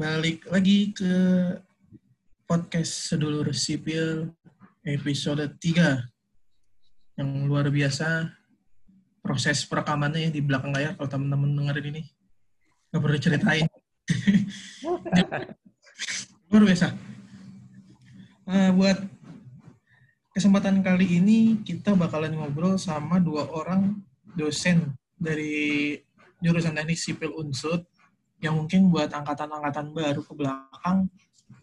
Balik lagi ke podcast Sedulur Sipil episode 3 yang luar biasa proses perekamannya di belakang layar kalau teman-teman dengerin ini. Nggak perlu ceritain. Luar biasa. Uh, buat kesempatan kali ini kita bakalan ngobrol sama dua orang dosen dari jurusan teknik sipil unsut yang mungkin buat angkatan-angkatan baru ke belakang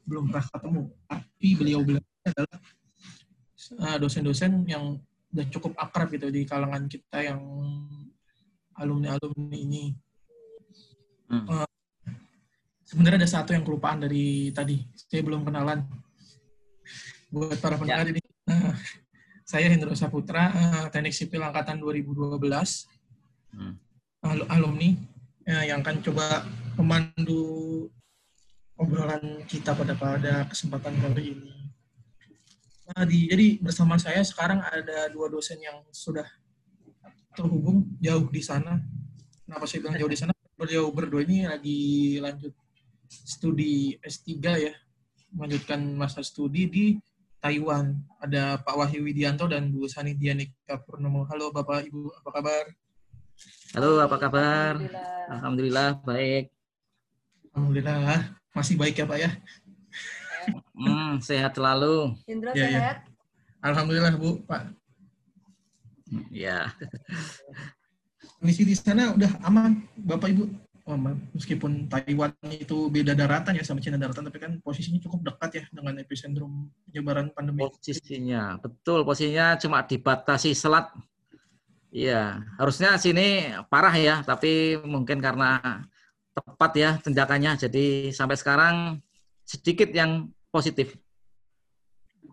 belum pernah ketemu tapi beliau-beliau adalah uh, dosen-dosen yang udah cukup akrab gitu di kalangan kita yang alumni-alumni ini. Hmm. Uh, sebenarnya ada satu yang kelupaan dari tadi. Saya belum kenalan. Buat para pendengar ya. ini, uh, saya Hendro Saputra, uh, Teknik Sipil Angkatan 2012, hmm. Al alumni uh, yang akan coba memandu obrolan kita pada pada kesempatan kali ini. Nah, di, jadi bersama saya sekarang ada dua dosen yang sudah terhubung jauh di sana. Kenapa saya bilang jauh di sana? Beliau berdua ini lagi lanjut studi S3 ya, melanjutkan masa studi di Taiwan. Ada Pak Wahyu Widianto dan Bu Sani Dianika Purnomo. Halo Bapak Ibu, apa kabar? Halo, apa kabar? Alhamdulillah, Alhamdulillah baik. Alhamdulillah, masih baik ya Pak ya? Hmm, sehat selalu. Indra ya, sehat? Ya. Alhamdulillah Bu, Pak. Ya. Kondisi di sana udah aman, Bapak Ibu. Oh, meskipun Taiwan itu beda daratan ya sama Cina daratan, tapi kan posisinya cukup dekat ya dengan epicentrum penyebaran pandemi. Posisinya, betul. Posisinya cuma dibatasi selat. Iya, harusnya sini parah ya, tapi mungkin karena tepat ya tindakannya, jadi sampai sekarang sedikit yang positif.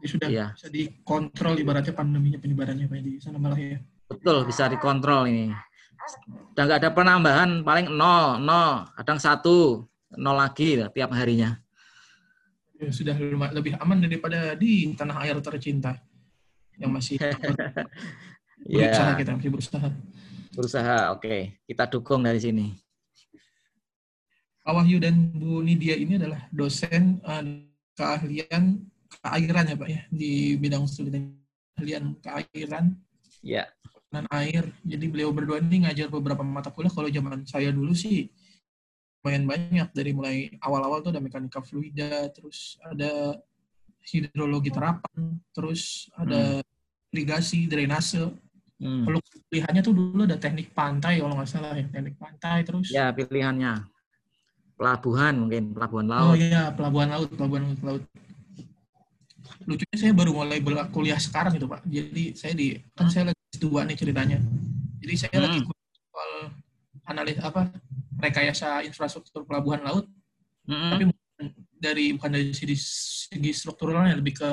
Sudah ya. bisa dikontrol ibaratnya pandeminya penyebarannya Pak di sana malah ya. Betul, bisa dikontrol ini. Dan nggak ada penambahan, paling nol, nol, kadang satu, nol lagi tiap harinya. Ya, sudah lebih aman daripada di tanah air tercinta yang masih berusaha ya. kita masih berusaha. Berusaha, oke. Kita dukung dari sini. Pak Wahyu dan Bu Nidia ini adalah dosen uh, keahlian keairan ya Pak ya di bidang studi keahlian keairan. Ya. Dan air. Jadi beliau berdua ini ngajar beberapa mata kuliah. Kalau zaman saya dulu sih lumayan banyak dari mulai awal-awal tuh ada mekanika fluida, terus ada hidrologi terapan, terus ada hmm. irigasi, drainase. Hmm. Kalau pilihannya tuh dulu ada teknik pantai kalau nggak salah ya, teknik pantai terus. Ya pilihannya pelabuhan mungkin pelabuhan laut. Oh iya pelabuhan laut, pelabuhan laut lucunya saya baru mulai kuliah sekarang gitu pak jadi saya di kan saya lagi dua nih ceritanya jadi saya hmm. lagi soal analis apa rekayasa infrastruktur pelabuhan laut hmm. tapi dari bukan dari segi, segi strukturalnya lebih ke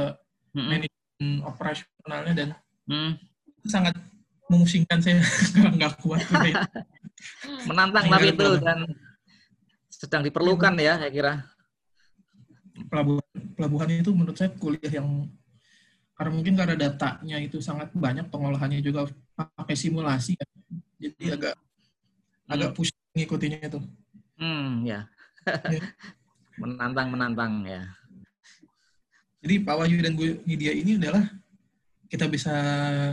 hmm. manajemen operasionalnya dan hmm. sangat memusingkan saya nggak kuat menantang tapi itu dan sedang diperlukan ya saya kira pelabuhan pelabuhan itu menurut saya kuliah yang karena mungkin karena datanya itu sangat banyak pengolahannya juga pakai simulasi ya. jadi hmm. agak hmm. agak pusing ngikutinya itu hmm ya, ya. menantang menantang ya jadi Pak Wahyu dan Bu Nidia ini adalah kita bisa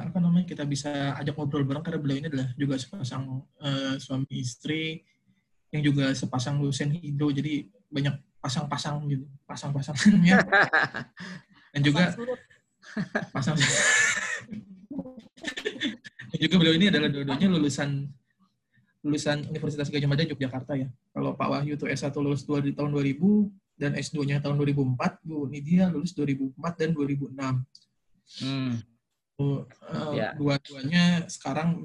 apa namanya kita bisa ajak ngobrol bareng karena beliau ini adalah juga sepasang uh, suami istri yang juga sepasang lulusan hidro jadi banyak pasang-pasang gitu, pasang-pasangnya. Dan juga pasang Dan juga beliau ini adalah dua-duanya lulusan lulusan Universitas Gajah Mada Yogyakarta ya. Kalau Pak Wahyu itu S1 lulus dua, di tahun 2000 dan S2-nya tahun 2004, Bu Nidia lulus 2004 dan 2006. Hmm. Uh, yeah. Dua-duanya sekarang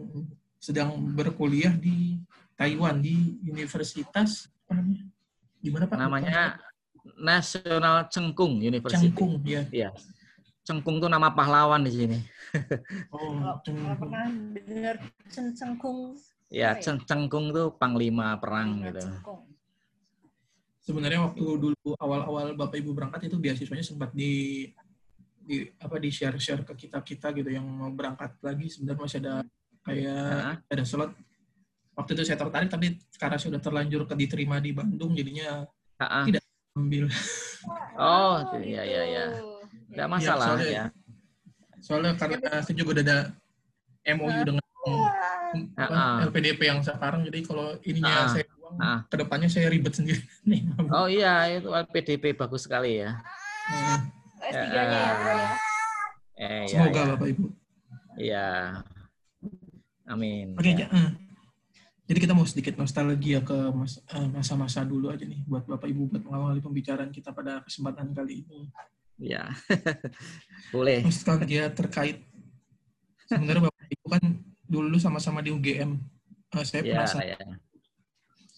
sedang berkuliah di Taiwan di Universitas apa namanya? Gimana Pak? Namanya National Cengkung University. Cengkung, ya. Iya. Cengkung itu nama pahlawan di sini. Oh, Cengkung. pernah dengar Cengkung? Ya, Ceng Cengkung itu panglima perang gitu. Sebenarnya waktu dulu awal-awal Bapak Ibu berangkat itu beasiswanya sempat di di apa di share share ke kita kita gitu yang mau berangkat lagi sebenarnya masih ada kayak nah. ada slot waktu itu saya tertarik tapi karena sudah terlanjur ke diterima di Bandung jadinya Ha-ha. Tidak. ambil. Oh, iya iya iya. Enggak Iya, masalah soalnya- ya. Soalnya karena saya juga udah ada MOU dengan apa, Ah. LPDP yang sekarang, jadi kalau ininya Ah. saya buang, Ah. ke depannya saya ribet sendiri. Nih, Oh iya, itu PDP bagus sekali ya. Nah, S3-nya ya, Bro ya. Eh, iya, semoga iya. Bapak Ibu. Iya. Amin. Oke, ja- eh. Jadi kita mau sedikit nostalgia ke eh, masa-masa dulu aja nih buat Bapak Ibu buat mengawali pembicaraan kita pada kesempatan kali ini. Iya. Boleh. Nostalgia terkait sebenarnya Bapak Ibu kan dulu sama-sama di UGM. Eh, saya Iya, penasaran. iya.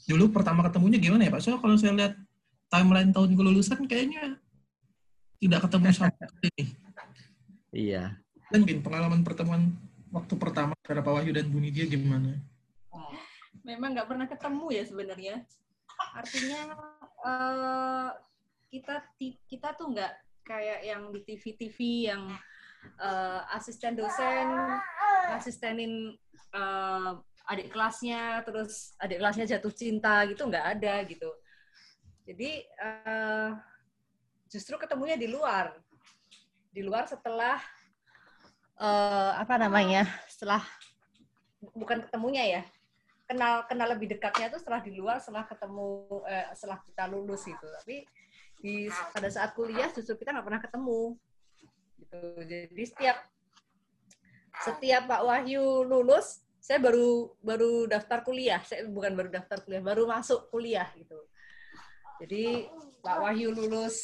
Dulu pertama ketemunya gimana ya Pak? Soalnya kalau saya lihat timeline tahun kelulusan kayaknya tidak ketemu sama sekali. Iya. Dan Bin, pengalaman pertemuan waktu pertama antara Pak Wahyu dan Bu Nidia gimana? Memang nggak pernah ketemu ya sebenarnya. Artinya eh, kita kita tuh nggak kayak yang di TV-TV yang eh, asisten dosen asistenin eh, adik kelasnya, terus adik kelasnya jatuh cinta gitu nggak ada gitu. Jadi eh, justru ketemunya di luar, di luar setelah eh, apa namanya, setelah bukan ketemunya ya, kenal kenal lebih dekatnya tuh setelah di luar setelah ketemu eh, setelah kita lulus gitu. Tapi di pada saat kuliah justru kita nggak pernah ketemu. Gitu. Jadi setiap setiap Pak Wahyu lulus saya baru baru daftar kuliah. Saya bukan baru daftar kuliah baru masuk kuliah gitu. Jadi Pak Wahyu lulus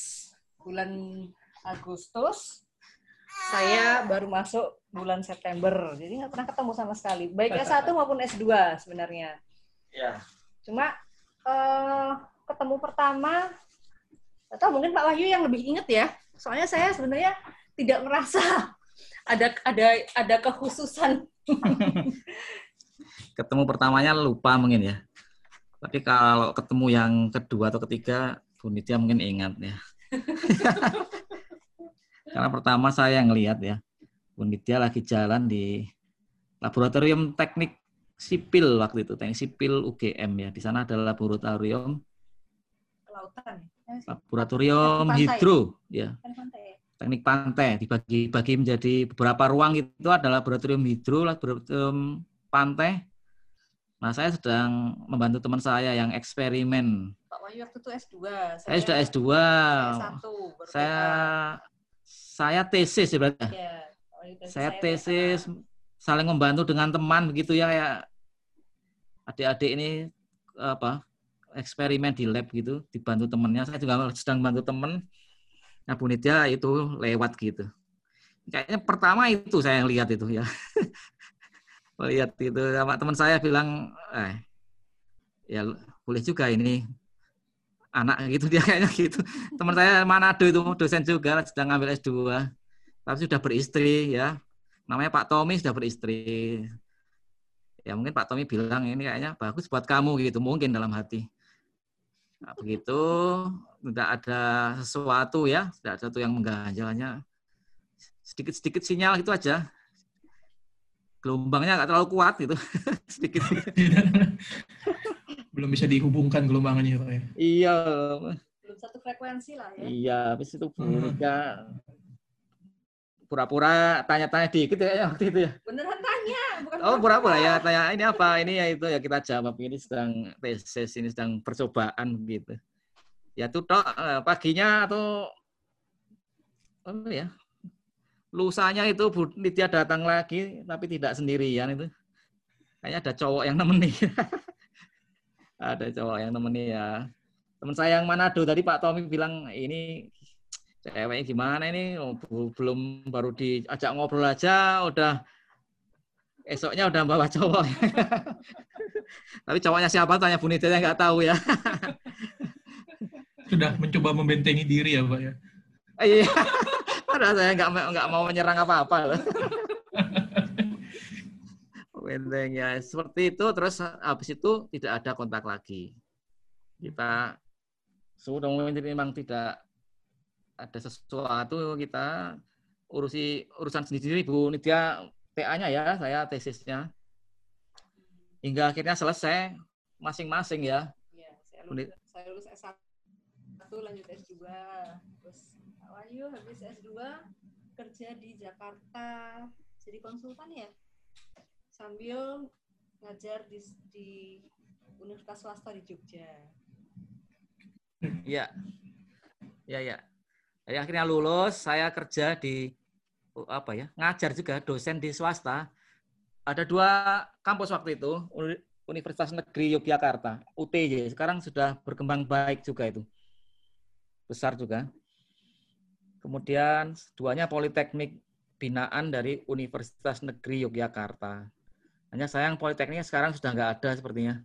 bulan Agustus saya baru masuk bulan September jadi nggak pernah ketemu sama sekali baik S1 maupun S2 sebenarnya Iya. cuma eh, ketemu pertama atau mungkin Pak Wahyu yang lebih inget ya soalnya saya sebenarnya tidak merasa ada ada ada kekhususan Ketemu pertamanya lupa mungkin ya. Tapi kalau ketemu yang kedua atau ketiga, Bu Nitya mungkin ingat ya. Karena pertama saya yang lihat ya, Bu Nitya lagi jalan di laboratorium teknik sipil waktu itu, teknik sipil UGM ya. Di sana ada laboratorium kelautan ya sih, laboratorium Pantai. hidro ya. teknik pantai dibagi-bagi menjadi beberapa ruang itu ada laboratorium hidro, laboratorium pantai. Nah, saya sedang membantu teman saya yang eksperimen. Pak Wahyu waktu itu S2 Saya sudah S2. S1 baru Saya. Saya tesis ya berarti. ya, tesis, Saya tesis saling membantu dengan teman begitu ya kayak adik-adik ini apa eksperimen di lab gitu dibantu temennya. Saya juga sedang bantu temen. Nah Bu Nidya itu lewat gitu. Kayaknya pertama itu saya yang lihat itu ya. Melihat itu sama teman saya bilang eh ya boleh juga ini anak gitu dia kayaknya gitu. Teman saya Manado itu dosen juga sedang ngambil S2 tapi sudah beristri ya. Namanya Pak Tommy sudah beristri. Ya mungkin Pak Tommy bilang ini kayaknya bagus buat kamu gitu. Mungkin dalam hati. Nah, begitu. Tidak ada sesuatu ya. Tidak ada sesuatu yang mengganjalnya. Sedikit sedikit sinyal gitu aja. Gelombangnya nggak terlalu kuat gitu. Sedikit Belum bisa dihubungkan gelombangnya Pak ya. iya belum satu frekuensi lah ya iya habis itu Hmm. Nika pura-pura tanya-tanya dikit ya waktu itu ya beneran tanya bukan Oh pura-pura ya tanya ini apa ini ya itu ya kita jawab ini sedang tesis ini sedang percobaan gitu. Ya tuh tok eh, paginya atau apa ya lusanya itu Bu Nitya datang lagi tapi tidak sendirian itu. Kayaknya ada cowok yang nemeni. ada cowok yang nemeni ya. Teman saya yang Manado tadi Pak Tommy bilang ini ceweknya gimana ini Oh, belum baru diajak ngobrol aja udah esoknya udah bawa cowok. Tapi cowoknya siapa tanya Bu Nitya nggak tahu ya. Sudah mencoba membentengi diri ya Pak ya. Iya. Padahal saya nggak nggak mau menyerang apa-apa loh. Benteng ya seperti itu terus habis itu tidak ada kontak lagi. Kita sudah memang tidak ada sesuatu kita urusi urusan sendiri Bu Nitya TA-nya ya, saya tesisnya. Hingga akhirnya selesai masing-masing ya. Iya, saya lulus, saya lulus S1 S1 lanjut S2 terus Wahyu habis S2 kerja di Jakarta jadi konsultan ya sambil ngajar di, di universitas swasta di Jogja Iya. Ya, ya. Jadi akhirnya lulus, saya kerja di apa ya? Ngajar juga dosen di swasta. Ada dua kampus waktu itu, Universitas Negeri Yogyakarta, UTY. Sekarang sudah berkembang baik juga itu. Besar juga. Kemudian duanya Politeknik binaan dari Universitas Negeri Yogyakarta. Hanya sayang Politekniknya sekarang sudah nggak ada sepertinya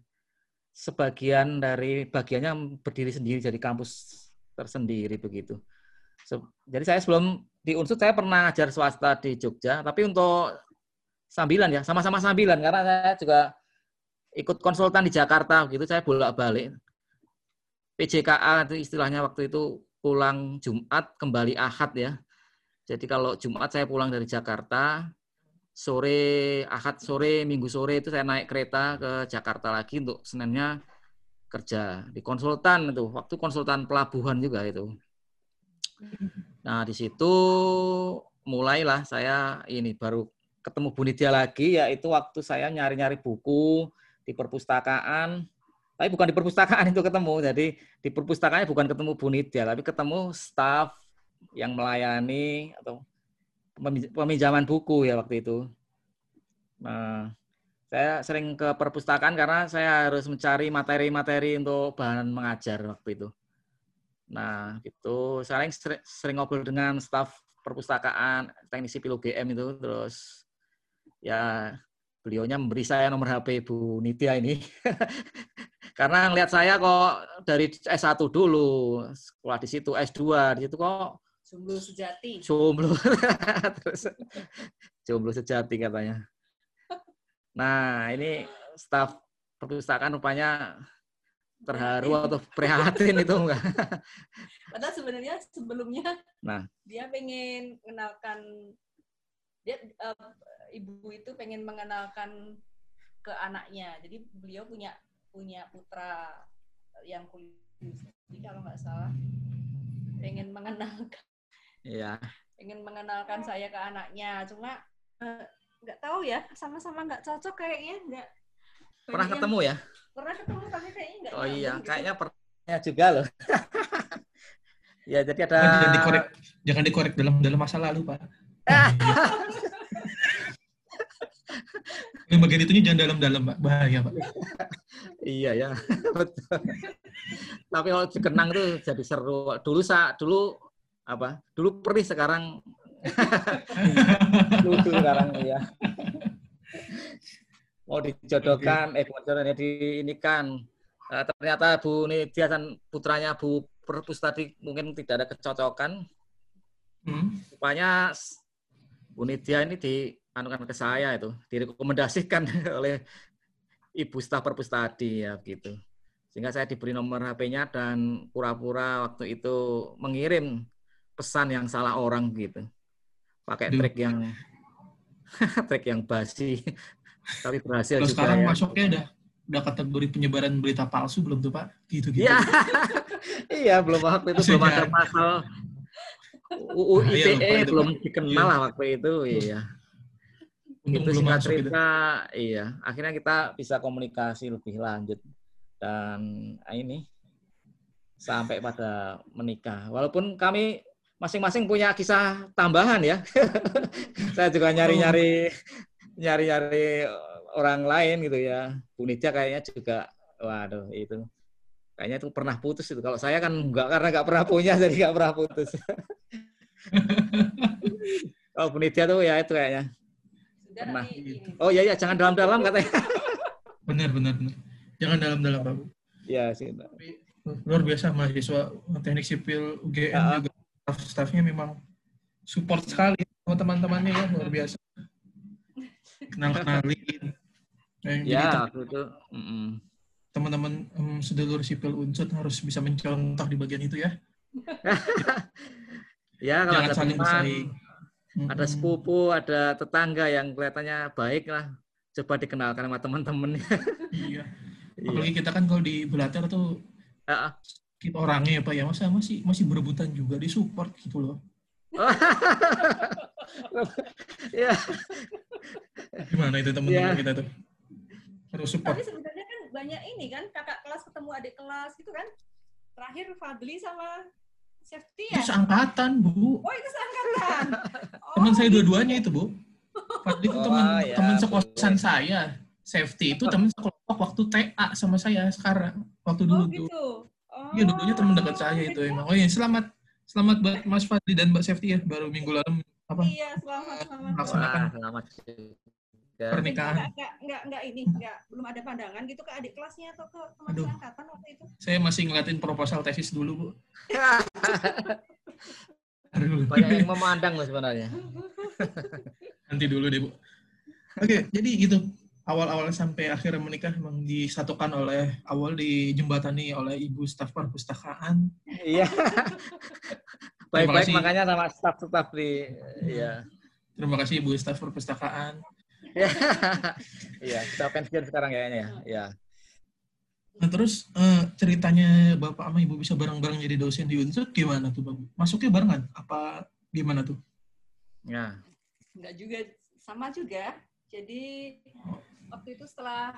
sebagian dari bagiannya berdiri sendiri jadi kampus tersendiri begitu. Jadi saya sebelum di Unsur saya pernah ngajar swasta di Jogja, tapi untuk sambilan ya, sama-sama sambilan karena saya juga ikut konsultan di Jakarta gitu, saya bolak-balik. PJKA itu istilahnya waktu itu pulang Jumat kembali Ahad ya. Jadi kalau Jumat saya pulang dari Jakarta, sore Ahad sore Minggu sore itu saya naik kereta ke Jakarta lagi untuk Seninnya kerja di konsultan itu waktu konsultan pelabuhan juga itu. Nah di situ mulailah saya ini baru ketemu Bu Nidia lagi yaitu waktu saya nyari-nyari buku di perpustakaan. Tapi bukan di perpustakaan itu ketemu jadi di perpustakaan bukan ketemu Bu Nidia tapi ketemu staff yang melayani atau peminjaman buku ya waktu itu. Nah, saya sering ke perpustakaan karena saya harus mencari materi-materi untuk bahan mengajar waktu itu. Nah, gitu. Saya sering, sering ngobrol dengan staf perpustakaan, teknisi PIL UGM itu, terus ya beliaunya memberi saya nomor HP Bu Nitya ini. Karena ngelihat saya kok dari S1 dulu, sekolah di situ, S2, di situ kok Jomblo sejati. Jomblo. Terus jomblo sejati katanya. Nah, ini staf perpustakaan rupanya terharu atau prihatin itu enggak? Padahal sebenarnya sebelumnya nah. dia pengen mengenalkan dia uh, ibu itu pengen mengenalkan ke anaknya. Jadi beliau punya punya putra yang kuliah jadi kalau nggak salah pengen mengenalkan Iya. Ingin mengenalkan saya ke anaknya, cuma eh, nggak uh, tahu ya, sama-sama nggak cocok kayaknya, nggak. Pernah ketemu ya? Pernah ketemu tapi kayaknya nggak. Oh iya, gitu. kayaknya pernah juga loh. ya jadi ada. Jangan dikorek, jangan dikorek dalam dalam masa lalu pak. Yang bagian itunya jangan dalam-dalam, Pak. Bahaya, Pak. iya ya, betul. Tapi kalau dikenang tuh jadi seru. Dulu sa dulu apa? Dulu perih sekarang lucu sekarang ya mau dijodohkan eh bukan di ini kan uh, ternyata Bu Nidia dan putranya Bu Perpus tadi mungkin tidak ada kecocokan. Hmm. rupanya Bu Nidia ini dianukan ke saya itu direkomendasikan oleh Ibu staf Perpus tadi ya gitu. Sehingga saya diberi nomor HP-nya dan pura-pura waktu itu mengirim pesan yang salah orang gitu. Pakai trik yang trik yang basi tapi berhasil Terus juga sekarang ya. masuknya udah udah kategori penyebaran berita palsu belum tuh Pak? Gitu gitu. Iya. iya, belum waktu itu belum ada pasal UU ITE nah, iya, itu, belum dikenal lah waktu itu, iya. Untung itu singkat cerita, gitu. iya. Akhirnya kita bisa komunikasi lebih lanjut dan ah, ini sampai pada menikah. Walaupun kami masing-masing punya kisah tambahan ya. saya juga nyari-nyari nyari-nyari orang lain gitu ya. Bu Nidja kayaknya juga waduh itu kayaknya itu pernah putus itu. Kalau saya kan enggak karena enggak pernah punya jadi enggak pernah putus. oh Bu Nidja tuh ya itu kayaknya. pernah. Oh iya iya jangan dalam-dalam katanya. benar benar benar. Jangan dalam-dalam Pak. Iya sih. Luar biasa mahasiswa teknik sipil UGM ya. juga staff-staffnya memang support sekali sama teman-temannya ya luar biasa. Kenal kenalin nah, ya itu teman-teman um, sedulur sipil unsur harus bisa mencontoh di bagian itu ya. Ya kalau Jangan ada saling bersaing. ada sepupu ada tetangga yang kelihatannya baik lah coba dikenalkan sama teman-teman iya. iya. Apalagi kita kan kalau di Belater tuh kita orangnya ya Pak ya masa masih masih berebutan juga di support gitu loh. ya. Gimana itu teman-teman Ya. kita tuh? Harus support. Tapi sebenarnya kan banyak ini kan kakak kelas ketemu adik kelas gitu kan. Terakhir Fadli sama Safety ya. Itu seangkatan, Bu. Oh itu seangkatan. Teman Oh, saya dua-duanya itu, Bu. Fadli itu Oh, teman ya, teman sekosan saya. Safety itu teman sekelompok waktu TA sama saya sekarang. Waktu dulu Oh tuh. Oh. Iya, dulunya teman dekat saya itu emang. Oh iya, selamat selamat buat Mas Fadli dan Mbak Safety ya baru minggu lalu apa Iya, selamat selamat. Melaksanakan. Wah, selamat juga. pernikahan. Enggak, enggak, enggak, enggak ini, enggak belum ada pandangan gitu ke adik kelasnya atau ke teman Aduh. seangkatan waktu itu. Saya masih ngeliatin proposal tesis dulu, Bu. Aduh. Banyak yang memandang loh sebenarnya. Nanti dulu deh, Bu. Oke, jadi gitu. Awal-awal sampai akhirnya menikah memang disatukan oleh awal dijembatani oleh ibu staf perpustakaan. Iya. Baik-baik makanya sama staff-staff di iya. Terima kasih ibu staf perpustakaan. Iya, kita pensiun sekarang kayaknya ya. Iya. Nah, terus eh, ceritanya Bapak sama Ibu bisa bareng-bareng jadi dosen di Unsud gimana tuh, Bang? Masuknya barengan? Apa gimana tuh? Ya. Enggak juga sama juga. Jadi waktu itu setelah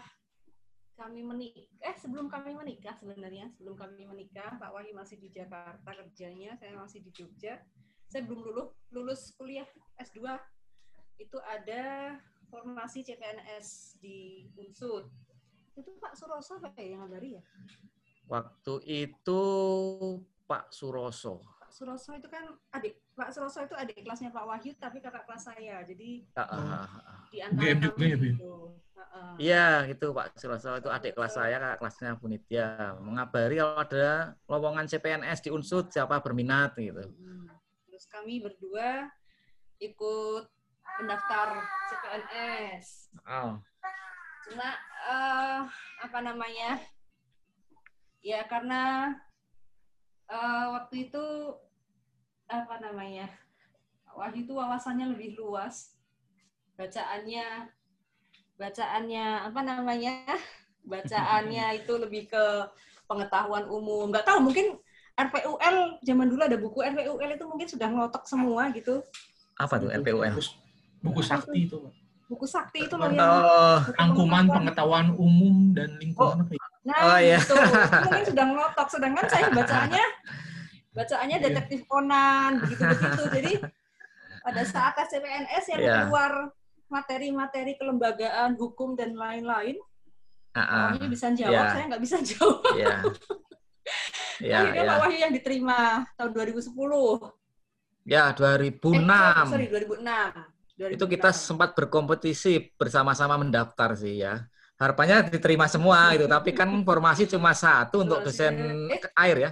kami menikah, eh sebelum kami menikah sebenarnya, sebelum kami menikah, Pak Wahyu masih di Jakarta kerjanya, saya masih di Jogja. Saya belum lulus lulus kuliah S2. Itu ada formasi CPNS di Unsud. Itu Pak Suroso Pak ya yang ngabari ya? Waktu itu Pak Suroso. Pak Suroso itu kan adik Pak Suroso itu adik kelasnya Pak Wahyu tapi kakak kelas saya. Jadi ah, ah, ah. di antara kami ya, Bu? gitu. Heeh. Iya, itu Pak Suroso itu adik kelas saya, kakak kelasnya Bu Nitya. Mengabari kalau ada lowongan CPNS di Unsud siapa berminat gitu. Hmm. Terus kami berdua ikut mendaftar CPNS. Oh. Cuma eh, apa namanya? Ya karena eh, waktu itu apa namanya? Wahyu itu wawasannya lebih luas. Bacaannya bacaannya apa namanya? Bacaannya itu lebih ke pengetahuan umum. Nggak tahu mungkin RPUL zaman dulu ada buku RPUL itu mungkin sudah ngelotok semua gitu. Apa tuh RPUN? Buku, buku sakti itu, Pak. Buku sakti itu loh yang Oh, Rangkuman pengetahuan umum dan lingkungan ya? Nah, Oh, iya. gitu. Itu mungkin sudah ngelotok. Sedangkan saya bacaannya bacaannya Iya. detektif Conan begitu-begitu. Jadi pada saat tes CPNS yang Iya. keluar materi-materi kelembagaan, hukum dan lain-lain, Wahyu bisa jawab, Iya. saya nggak bisa jawab. Iya. Iya, Akhirnya iya. Pak Wahyu yang diterima tahun 2010. Ya, 2006. Eh, sorry, 2006. 2006. itu kita sempat berkompetisi bersama-sama mendaftar sih ya. Harapannya diterima semua gitu, tapi kan formasi cuma satu untuk dosen Eh, air ya.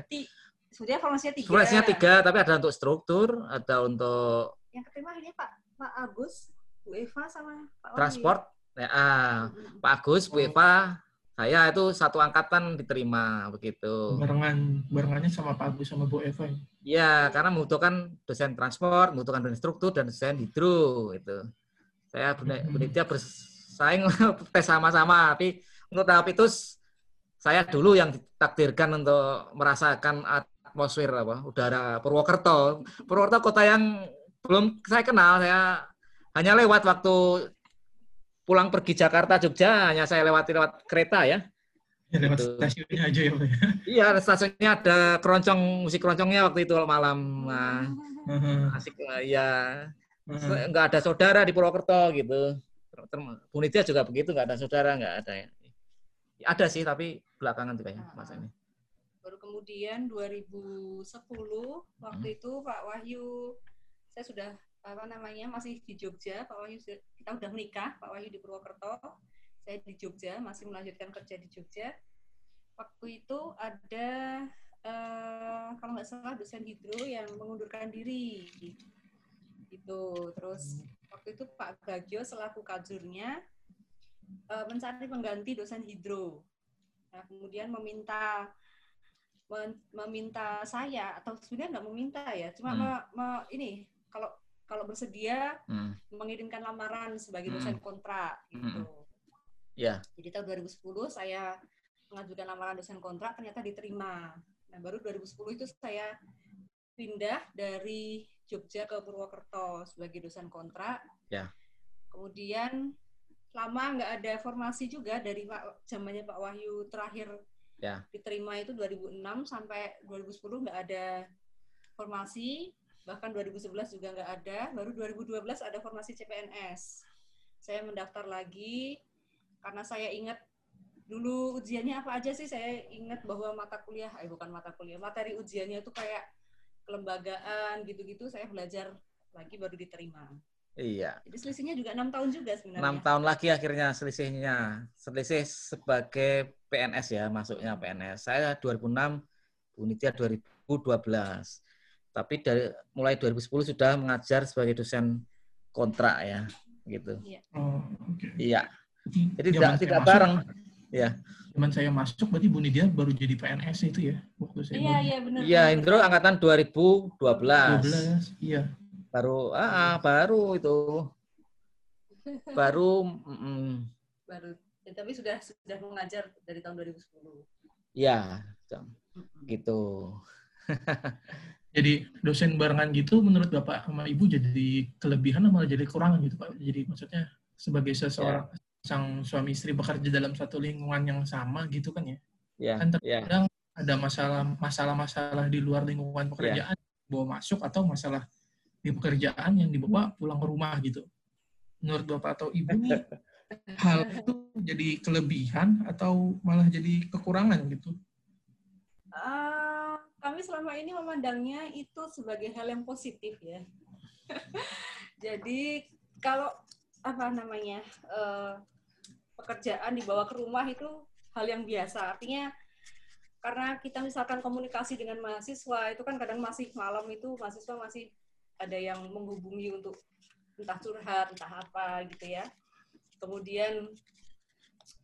Sebenarnya formasinya tiga. Formasinya tiga, tapi ada untuk struktur, ada untuk Yang keterima ini Pak Pak Agus, Bu Eva sama Pak Wahyu. transport. Ya, ah, Mm-mm. Pak Agus, Bu Eva, saya itu satu angkatan diterima begitu. Barengan barengannya sama Pak Agus sama Bu Eva. ya. Ya, karena membutuhkan dosen transport, membutuhkan dosen struktur dan dosen hidro itu. Saya Bu Bu Nitya bersaing tes sama-sama, tapi untuk tahap itu saya dulu yang ditakdirkan untuk merasakan atmosfer apa udara Purwokerto. Purwokerto kota yang belum saya kenal, saya hanya lewat waktu pulang pergi Jakarta Jogja hanya saya lewati lewat kereta ya. Ya lewat Gitu. stasiunnya aja ya, Pak. ya. Iya, stasiunnya ada keroncong musik keroncongnya waktu itu malam. Nah, Heeh, asik lah, ya heeh. nggak ada saudara di Purwokerto gitu Nitya juga begitu nggak ada saudara nggak ada ya ada sih tapi belakangan tuh kayaknya masa ini Baru kemudian 2010 waktu Hmm. itu Pak Wahyu saya sudah apa namanya masih di Jogja, Pak Wahyu kita udah menikah, Pak Wahyu di Purwokerto, saya di Jogja masih melanjutkan kerja di Jogja. Waktu itu ada eh, kalau nggak salah dosen hidro yang mengundurkan diri gitu. Terus waktu itu Pak Bagio selaku kajurnya eh, mencari pengganti dosen hidro. Nah, kemudian meminta meminta saya atau sebenarnya nggak meminta ya, cuma Hmm. me- me- ini kalau kalau bersedia Hmm, mengirimkan lamaran sebagai Hmm. dosen kontrak gitu. ya Jadi tahun 2010 saya mengajukan lamaran dosen kontrak ternyata diterima. Nah, baru 2010 itu saya pindah dari Jogja ke Purwokerto sebagai dosen kontrak. Ya. Kemudian lama nggak ada formasi juga dari Pak zamannya Pak Wahyu terakhir Ya. diterima itu 2006 sampai 2010 nggak ada formasi bahkan 2011 juga nggak ada baru 2012 ada formasi CPNS saya mendaftar lagi karena saya ingat dulu ujiannya apa aja sih saya ingat bahwa mata kuliah eh bukan mata kuliah materi ujiannya itu kayak kelembagaan gitu-gitu saya belajar lagi baru diterima Iya. jadi selisihnya juga enam tahun juga sebenarnya Enam tahun lagi akhirnya selisihnya. Selisih sebagai PNS ya, masuknya PNS. Saya 2006, Bu Nitya 2012. Tapi dari mulai 2010 sudah mengajar sebagai dosen kontrak ya, gitu. Oh, oke. Iya. Jadi tidak tidak masuk- bareng. Ya. Zaman saya masuk berarti Bu Nidia baru jadi PNS itu ya waktu saya iya iya benar Iya. Indro angkatan 2012. 12. Iya. Baru ah, ah, baru itu. Baru mm, baru ya, tapi sudah sudah mengajar dari tahun 2010 ya, Mm-mm. gitu. Jadi dosen barengan gitu menurut Bapak sama Ibu jadi kelebihan atau malah jadi kekurangan gitu Pak? Jadi maksudnya sebagai seseorang sang suami istri bekerja dalam satu lingkungan yang sama gitu kan ya? Ya, Kan ya. terkadang ada masalah masalah-masalah di luar lingkungan pekerjaan bawa masuk atau masalah di pekerjaan yang dibawa pulang ke rumah gitu. Menurut Bapak atau Ibu nih hal itu jadi kelebihan atau malah jadi kekurangan gitu? Ah, kami selama ini memandangnya itu sebagai hal yang positif ya. Jadi kalau apa namanya eh, pekerjaan dibawa ke rumah itu hal yang biasa. Artinya karena kita misalkan komunikasi dengan mahasiswa itu kan kadang masih malam itu mahasiswa masih ada yang menghubungi untuk entah curhat entah apa gitu ya. Kemudian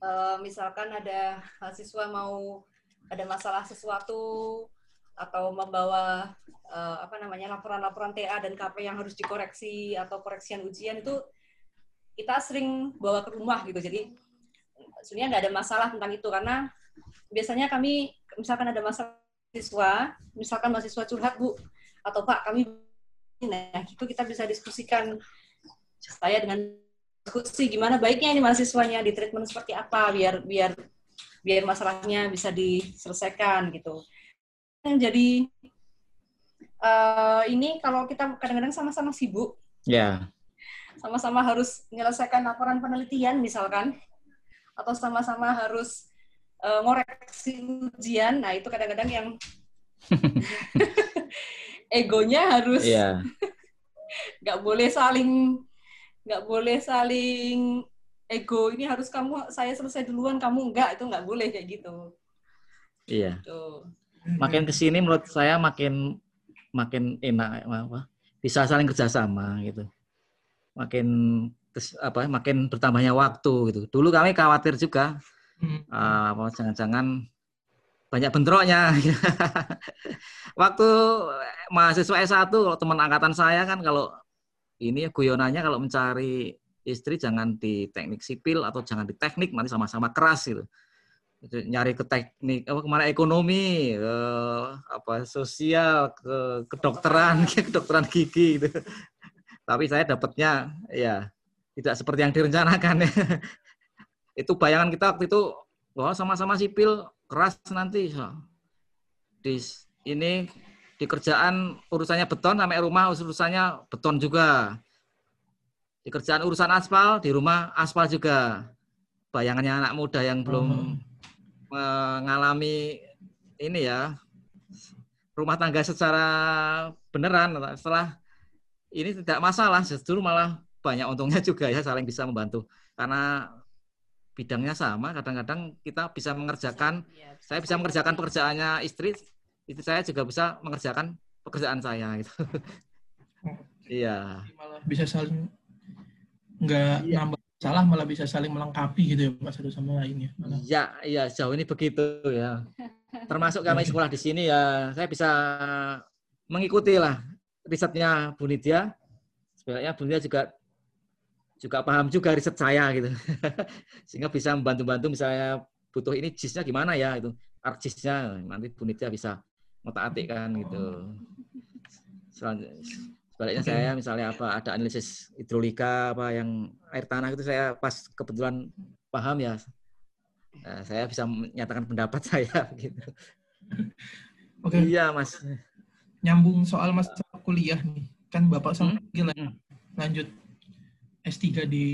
eh, misalkan ada mahasiswa mau ada masalah sesuatu atau membawa eh, apa namanya laporan-laporan TA dan KP yang harus dikoreksi atau koreksian ujian itu kita sering bawa ke rumah gitu. Jadi sebenarnya nggak ada masalah tentang itu karena biasanya kami misalkan ada masalah siswa, misalkan mahasiswa curhat bu atau pak kami nah itu kita bisa diskusikan saya dengan diskusi gimana baiknya ini mahasiswanya di treatment seperti apa biar biar biar masalahnya bisa diselesaikan gitu. Yang jadi eh, ini kalau kita kadang-kadang sama-sama sibuk, Ya. sama-sama harus menyelesaikan laporan penelitian misalkan, atau sama-sama harus eh, ngoreksi ujian, nah itu kadang-kadang yang egonya harus Iya. nggak boleh saling nggak boleh saling ego ini harus kamu saya selesai duluan kamu enggak itu nggak boleh kayak gitu Iya. tuh Makin ke sini menurut saya makin makin enak apa? Bisa saling kerjasama gitu. Makin apa? Makin bertambahnya waktu gitu. Dulu kami khawatir juga Hmm. apa jangan-jangan banyak bentroknya. Waktu mahasiswa S1 kalau teman angkatan saya kan kalau ini guyonannya kalau mencari istri jangan di teknik sipil atau jangan di teknik nanti sama-sama keras gitu. Itu Nyari ke teknik apa ke mana ekonomi, ke apa sosial, ke kedokteran, kedokteran gigi gitu. Tapi saya dapatnya ya tidak seperti yang direncanakan. Ya. itu bayangan kita waktu itu wah sama-sama sipil keras nanti. Di ini di kerjaan urusannya beton sampai rumah urusannya beton juga. Di kerjaan urusan aspal di rumah aspal juga. Bayangannya anak muda yang belum mengalami ini ya rumah tangga secara beneran setelah ini tidak masalah justru malah banyak untungnya juga ya saling bisa membantu karena bidangnya sama kadang-kadang kita bisa mengerjakan Iya, saya bisa mengerjakan pekerjaannya istri, istri saya juga bisa mengerjakan pekerjaan saya gitu. Iya. malah bisa saling nggak Iya. nambah salah malah bisa saling melengkapi gitu ya Pak satu sama lain ya. Malah. Iya, iya jauh ini begitu ya. Termasuk kami sekolah di sini ya, saya bisa mengikuti lah risetnya Bu Nidia. Sebenarnya Bu Nidia juga juga paham juga riset saya gitu. Sehingga bisa membantu-bantu misalnya butuh ini jisnya gimana ya itu. Arjisnya nanti Bu Nidia bisa ngotak atik kan gitu. Sebaliknya saya misalnya apa ada analisis hidrolika apa yang air tanah itu saya pas kebetulan paham ya Nah, saya bisa menyatakan pendapat saya gitu. Oke. Okay. Iya, Mas. Nyambung soal mas kuliah nih. Kan Bapak sama hmm? gila hmm. lanjut S3 di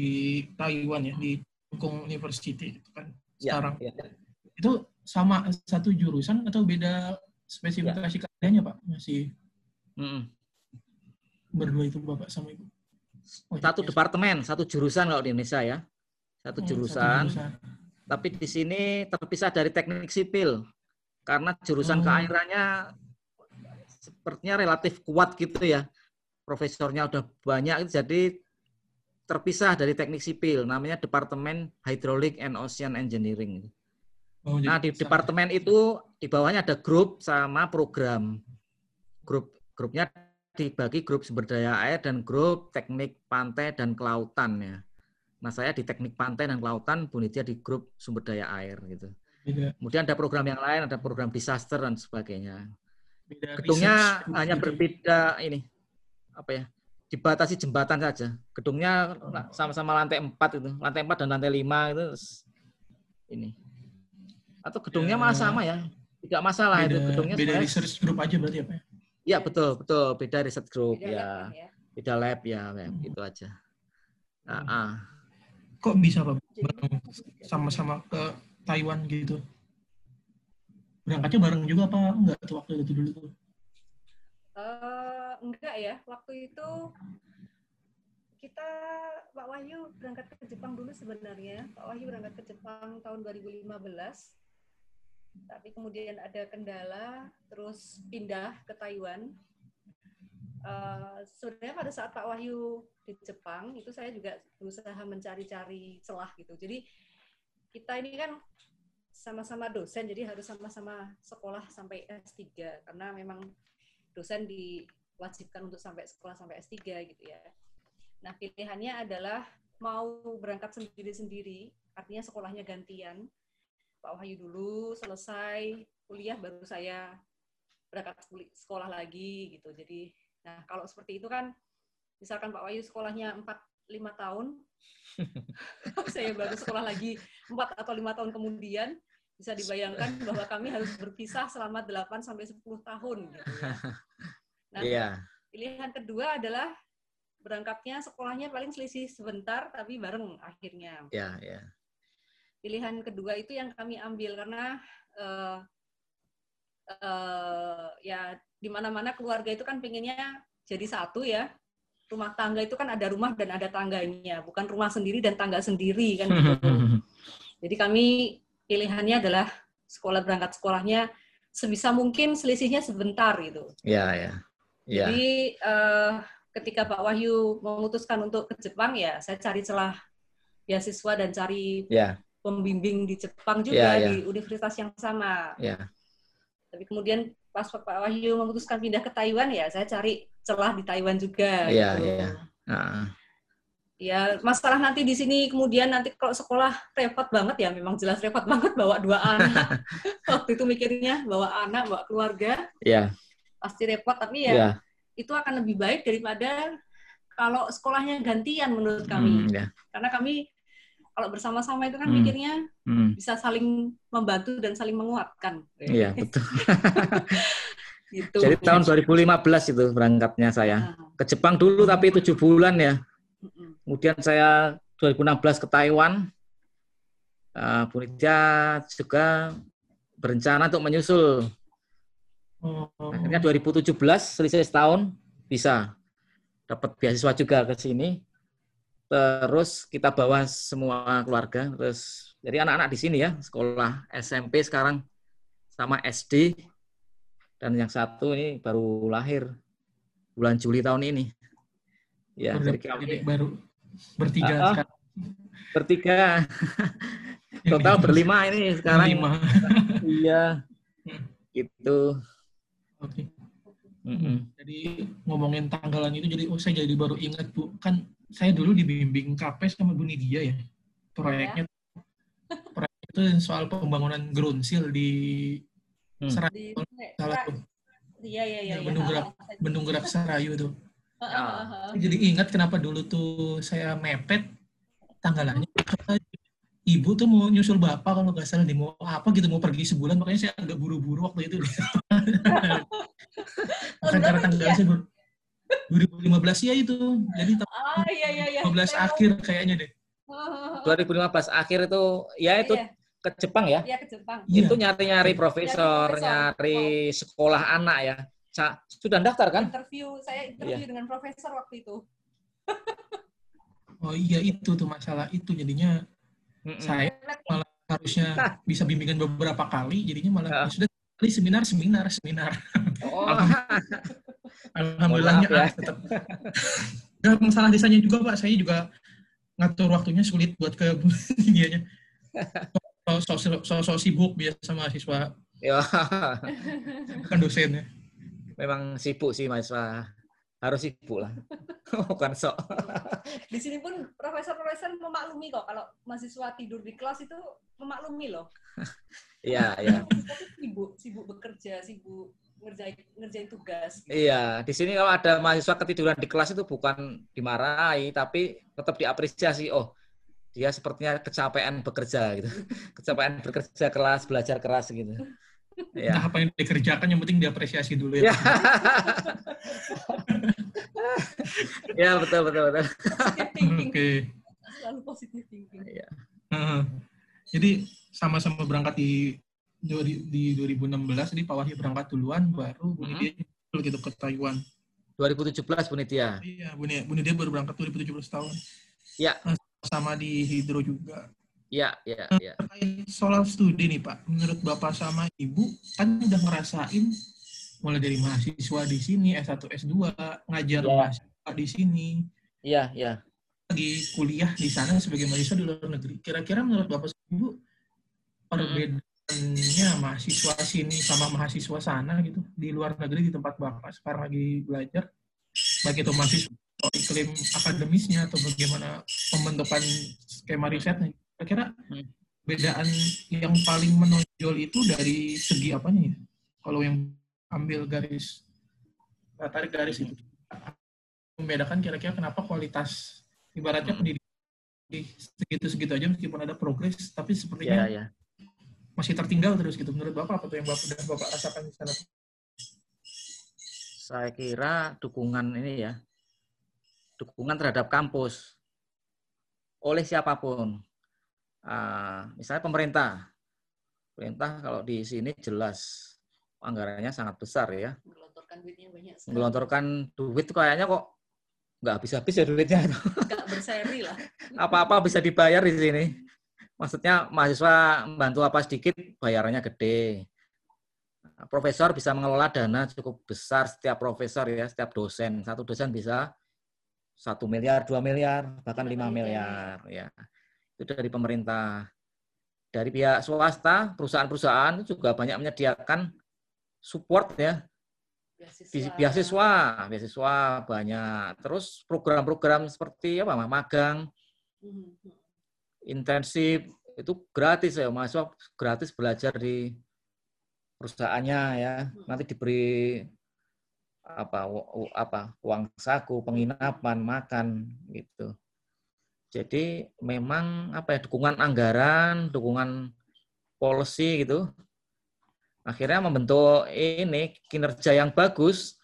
Taiwan ya, di Hong University itu kan ya, sekarang. Ya. Itu sama satu jurusan atau beda spesifikasi ya. Pak? Masih hmm. berdua itu Bapak sama Ibu. Oh, satu ya. departemen, satu jurusan kalau di Indonesia ya. Satu hmm, jurusan. Satu jurusan tapi di sini terpisah dari teknik sipil karena jurusan hmm. keairannya sepertinya relatif kuat gitu ya. Profesornya udah banyak jadi terpisah dari teknik sipil namanya Departemen Hydraulic and Ocean Engineering. Oh, nah, di departemen itu di bawahnya ada grup sama program. Grup grupnya dibagi grup sumber daya air dan grup teknik pantai dan kelautan ya. Nah, saya di teknik pantai dan kelautan, Bu Nidia di grup sumber daya air gitu. Beda. Kemudian ada program yang lain, ada program disaster dan sebagainya. Beda Gedungnya research. hanya berbeda ini apa ya? Dibatasi jembatan saja. Gedungnya sama-sama lantai 4 itu, lantai 4 dan lantai 5 itu ini. Atau gedungnya ya. malah sama ya. Tidak masalah beda, itu gedungnya. Beda research group aja berarti apa ya? Iya, betul, betul. Beda research group beda ya. Lab, ya. Beda lab ya, ya hmm. gitu aja. Nah, hmm. ah kok bisa pak sama-sama ke Taiwan gitu berangkatnya bareng juga apa enggak tuh waktu itu dulu tuh uh, enggak ya waktu itu kita Pak Wahyu berangkat ke Jepang dulu sebenarnya. Pak Wahyu berangkat ke Jepang tahun 2015 tapi kemudian ada kendala terus pindah ke Taiwan. Uh, sebenarnya pada saat Pak Wahyu di Jepang itu saya juga berusaha mencari-cari celah gitu. Jadi kita ini kan sama-sama dosen, jadi harus sama-sama sekolah sampai S3 karena memang dosen diwajibkan untuk sampai sekolah sampai S3 gitu ya. Nah, pilihannya adalah mau berangkat sendiri-sendiri, artinya sekolahnya gantian. Pak Wahyu dulu selesai kuliah baru saya berangkat sekolah lagi gitu. Jadi, nah kalau seperti itu kan misalkan Pak Wahyu sekolahnya 4 5 tahun, saya baru sekolah lagi 4 atau 5 tahun kemudian, bisa dibayangkan bahwa kami harus berpisah selama 8 sampai 10 tahun gitu ya. Nah, yeah. pilihan kedua adalah berangkatnya sekolahnya paling selisih sebentar tapi bareng akhirnya. Yeah, yeah. Pilihan kedua itu yang kami ambil karena uh, uh, ya di mana-mana keluarga itu kan pengennya jadi satu ya rumah tangga itu kan ada rumah dan ada tangganya, bukan rumah sendiri dan tangga sendiri kan gitu. Jadi kami pilihannya adalah sekolah berangkat sekolahnya sebisa mungkin selisihnya sebentar gitu. Iya, ya. Ya. Jadi uh, ketika Pak Wahyu memutuskan untuk ke Jepang ya, saya cari celah beasiswa dan cari ya. pembimbing di Jepang juga ya, ya. di universitas yang sama. Ya. Tapi kemudian pas Pak Wahyu memutuskan pindah ke Taiwan ya, saya cari celah di Taiwan juga. Iya, gitu. iya. Uh. Ya, masalah nanti di sini kemudian nanti kalau sekolah repot banget ya, memang jelas repot banget bawa dua anak. Waktu itu mikirnya bawa anak, bawa keluarga. Iya. Pasti repot, tapi ya yeah. itu akan lebih baik daripada kalau sekolahnya gantian menurut kami. Mm, yeah. Karena kami kalau bersama-sama itu kan hmm. mikirnya hmm. bisa saling membantu dan saling menguatkan. Iya, betul. gitu. Jadi tahun 2015 itu berangkatnya saya. Ah. Ke Jepang dulu tapi tujuh bulan ya. Kemudian saya 2016 ke Taiwan. Uh, Bu Nidia juga berencana untuk menyusul. Oh. Akhirnya 2017 selesai setahun bisa. Dapat beasiswa juga ke sini. Terus kita bawa semua keluarga terus jadi anak-anak di sini ya sekolah SMP sekarang sama SD dan yang satu ini baru lahir bulan Juli tahun ini. Ya jadi kami baru bertiga uh, sekarang. bertiga. Total berlima ini sekarang. Berlima. iya. Gitu oke okay. Mm -hmm. Jadi ngomongin tanggalan itu jadi oh saya jadi baru ingat Bu kan saya dulu dibimbing KP sama Bu Nidia ya. Proyeknya ya. proyek itu soal pembangunan ground seal di hmm. Serat. Di, salah tuh. Iya iya iya. Ya, Bendung iya. Gerak, Bendung Gerak Sarayu tuh. Jadi ingat kenapa dulu tuh saya mepet tanggalannya. Ibu tuh mau nyusul bapak kalau nggak salah nih mau apa gitu mau pergi sebulan makanya saya agak buru-buru waktu itu. Bukan karena tanggal saya baru- 2015 ya itu. Jadi tahun Ah iya iya iya. 2015 Saya akhir kayaknya deh. mau- 2015 akhir itu ya itu Iya, ke Jepang ya. iya ke Jepang. Iya. Itu nyari-nyari profesor, profesor. nyari sekolah anak ya. Sa- Sudah daftar kan? Interview, saya interview dengan profesor waktu itu. Oh iya itu tuh masalah itu jadinya Mm-mm. saya malah harusnya bisa bimbingan beberapa kali jadinya malah Ya. ya sudah kali seminar seminar seminar Oh, alhamdulillahnya maaf ya. tetap nggak masalah desanya juga pak saya juga ngatur waktunya sulit buat ke dianya so, so, so, so sibuk biasa mahasiswa ya, bukan dosennya memang sibuk sih mahasiswa. Harus sibuk lah. Bukan sok. Di sini pun profesor-profesor memaklumi kok kalau mahasiswa tidur di kelas itu memaklumi loh. Iya, iya. Sibuk, sibuk bekerja, sibuk ngerjain ngerjain tugas. Iya, di sini kalau ada mahasiswa ketiduran di kelas itu bukan dimarahi, tapi tetap diapresiasi. Oh, dia sepertinya kecapean bekerja gitu. Kecapean bekerja keras, belajar keras gitu. Entah Ya. apa yang dikerjakan yang penting diapresiasi dulu ya, Ya. ya, betul betul betul. Oke selalu positive thinking. Heeh. jadi sama-sama berangkat di dua- di 2016 jadi Pak Wahyu berangkat duluan baru Bu. Nidia nyusul gitu ke Taiwan 2017 Bu Nitya. iya Bu Nidia, Bu Nidia baru berangkat 2017 tahun Ya. sama di Hidro juga Ya, ya, ya. terkait soal studi nih Pak menurut Bapak sama Ibu kan udah ngerasain mulai dari mahasiswa di sini S1 S2 ngajar Ya. mahasiswa di sini Iya, iya. lagi kuliah di sana sebagai mahasiswa di luar negeri. Kira-kira menurut Bapak Ibu perbedaannya mahasiswa sini sama mahasiswa sana gitu di luar negeri di tempat Bapak sekarang lagi belajar baik itu mahasiswa iklim akademisnya atau bagaimana pembentukan skema risetnya. Kira-kira Hmm. bedaan yang paling menonjol itu dari segi apanya ya? Kalau yang ambil garis tarik garis itu membedakan kira-kira kenapa kualitas ibaratnya Hmm. pendidikan di segitu-segitu aja meskipun ada progres tapi Ya, sepertinya ya. masih tertinggal terus gitu menurut bapak apa tuh yang bapak udah bapak rasakan di sana Saya kira dukungan ini ya, dukungan terhadap kampus oleh siapa pun. Ah, misalnya pemerintah. Pemerintah kalau di sini jelas anggarannya sangat besar ya. Menggelontorkan duitnya banyak sekali. Menggelontorkan duit kayaknya kok nggak habis-habis ya duitnya. Nggak berseri lah. Apa-apa bisa dibayar di sini. Maksudnya mahasiswa membantu apa sedikit, bayarannya gede. Profesor bisa mengelola dana cukup besar setiap profesor ya, setiap dosen. Satu dosen bisa satu miliar, dua miliar, bahkan lima miliar. Ya, itu dari pemerintah. Dari pihak swasta, perusahaan-perusahaan juga banyak menyediakan support ya, Bi- beasiswa, beasiswa banyak. Terus program-program seperti apa, magang, Mhm. intensif itu gratis ya mahasiswa gratis belajar di perusahaannya ya nanti diberi apa apa uang saku penginapan makan gitu jadi memang apa ya dukungan anggaran dukungan policy gitu akhirnya membentuk ini kinerja yang bagus.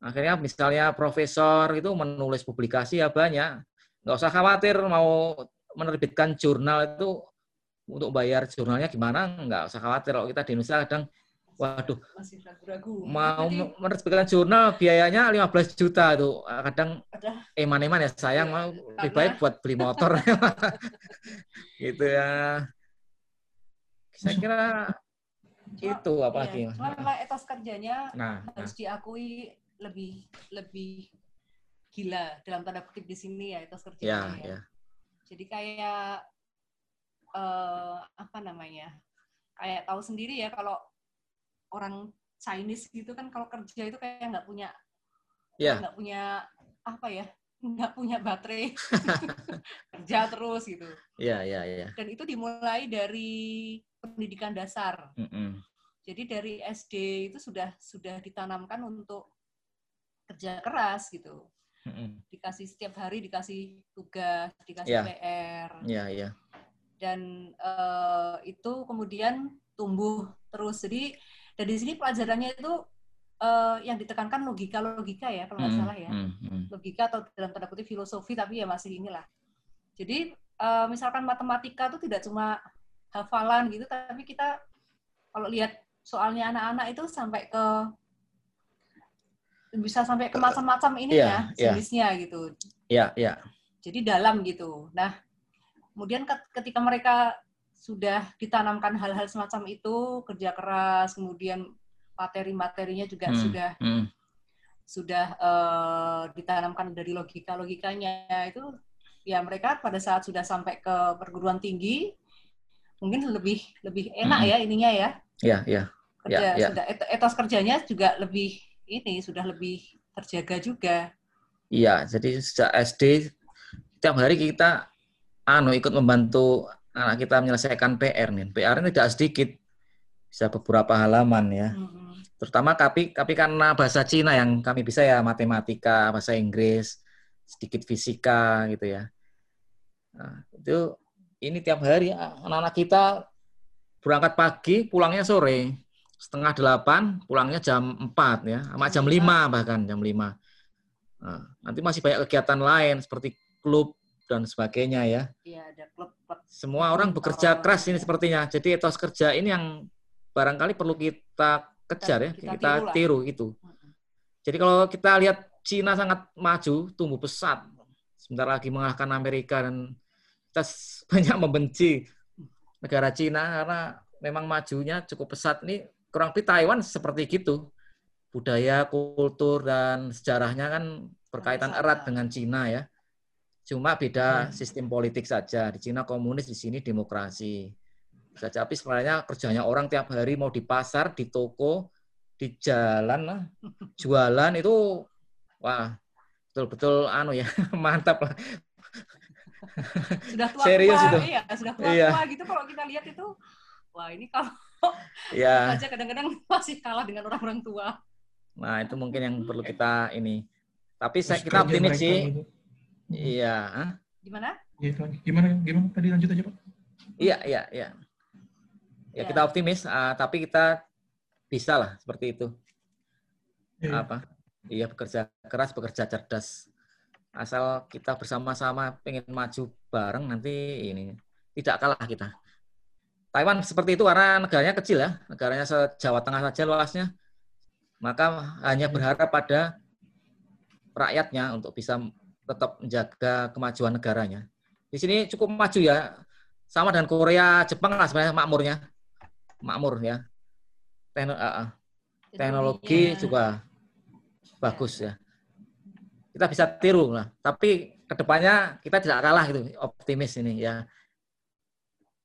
Akhirnya misalnya profesor itu menulis publikasi ya banyak. Nggak usah khawatir mau menerbitkan jurnal itu untuk bayar jurnalnya gimana nggak usah khawatir. Kalau kita di Indonesia kadang waduh Masih ragu-ragu. mau Jadi, menerbitkan jurnal biayanya 15 juta tuh kadang ada eman-eman ya sayang Iya, mau lebih baik buat beli motor gitu ya saya kira itu apalagi Iya, cuma memang etos kerjanya nah, nah harus diakui lebih lebih gila dalam tanda kutip di sini ya etos ya kerjanya. ya. ya Jadi kayak eh, apa namanya? Kayak tahu sendiri ya kalau orang Chinese gitu kan kalau kerja itu kayak nggak punya ya nggak punya apa ya nggak punya baterai kerja terus gitu ya ya ya dan itu dimulai dari pendidikan dasar Mm-mm. Jadi dari SD itu sudah sudah ditanamkan untuk kerja keras gitu. Dikasih setiap hari dikasih tugas, dikasih yeah. PR. Iya, yeah, iya. Yeah. Dan uh, itu kemudian tumbuh terus. Jadi dari sini pelajarannya itu uh, yang ditekankan logika-logika ya kalau nggak hmm, salah ya. Hmm, hmm. Logika atau dalam tanda kutip filosofi tapi ya masih inilah. Jadi uh, misalkan matematika itu tidak cuma hafalan gitu tapi kita kalau lihat soalnya anak-anak itu sampai ke bisa sampai ke macam-macam ini yeah, ya jenisnya yeah. gitu. Iya, yeah, iya. Yeah. Jadi dalam gitu. Nah, kemudian ketika mereka sudah ditanamkan hal-hal semacam itu, kerja keras, kemudian materi-materinya juga hmm, sudah hmm. sudah uh, ditanamkan dari logika-logikanya itu ya mereka pada saat sudah sampai ke perguruan tinggi mungkin lebih lebih enak hmm. ya ininya ya. Iya, iya kerja ya, ya. sudah etos kerjanya juga lebih ini sudah lebih terjaga juga. Iya, jadi sejak SD tiap hari kita anu ikut membantu anak kita menyelesaikan PR nih. PR ini tidak sedikit, bisa beberapa halaman ya. Hmm. Terutama kami, kami karena bahasa Cina yang kami bisa ya matematika, bahasa Inggris, sedikit fisika gitu ya. Nah, itu ini tiap hari anak-anak kita berangkat pagi, pulangnya sore setengah delapan, pulangnya jam empat ya, sama jam lima bahkan jam lima. Nah, nanti masih banyak kegiatan lain seperti klub dan sebagainya ya. Iya, ada klub. klub. Semua orang bekerja keras ini sepertinya. Jadi etos kerja ini yang barangkali perlu kita kejar ya, kita, kita tiru, tiru itu. Jadi kalau kita lihat Cina sangat maju, tumbuh pesat. Sebentar lagi mengalahkan Amerika dan kita banyak membenci negara Cina karena memang majunya cukup pesat. Ini kurang lebih Taiwan seperti gitu. Budaya, kultur, dan sejarahnya kan berkaitan erat dengan Cina ya. Cuma beda hmm. sistem politik saja. Di Cina komunis, di sini demokrasi. Saja, tapi sebenarnya kerjanya orang tiap hari mau di pasar, di toko, di jalan lah, jualan itu wah betul-betul anu ya mantap lah. Sudah tua, Serius tua, itu. iya, sudah tua, iya. tua gitu kalau kita lihat itu wah ini kalau ya. aja kadang-kadang masih kalah dengan orang-orang tua. Nah, itu mungkin yang perlu kita ini. Tapi saya kita optimis sih. Gitu. Iya, Gimana? Gimana? Gimana? Tadi lanjut aja, Pak. Iya, iya, iya. Ya, ya. kita optimis, uh, tapi kita bisa lah seperti itu. Ya, Apa? Iya, bekerja keras, bekerja cerdas. Asal kita bersama-sama pengen maju bareng nanti ini tidak kalah kita. Taiwan seperti itu karena negaranya kecil ya, negaranya se-Jawa Tengah saja luasnya. Maka hanya berharap pada rakyatnya untuk bisa tetap menjaga kemajuan negaranya. Di sini cukup maju ya, sama dengan Korea, Jepang lah sebenarnya makmurnya, makmur ya. Tekno, uh, teknologi juga bagus ya. Kita bisa tiru lah, tapi ke depannya kita tidak kalah gitu, optimis ini ya.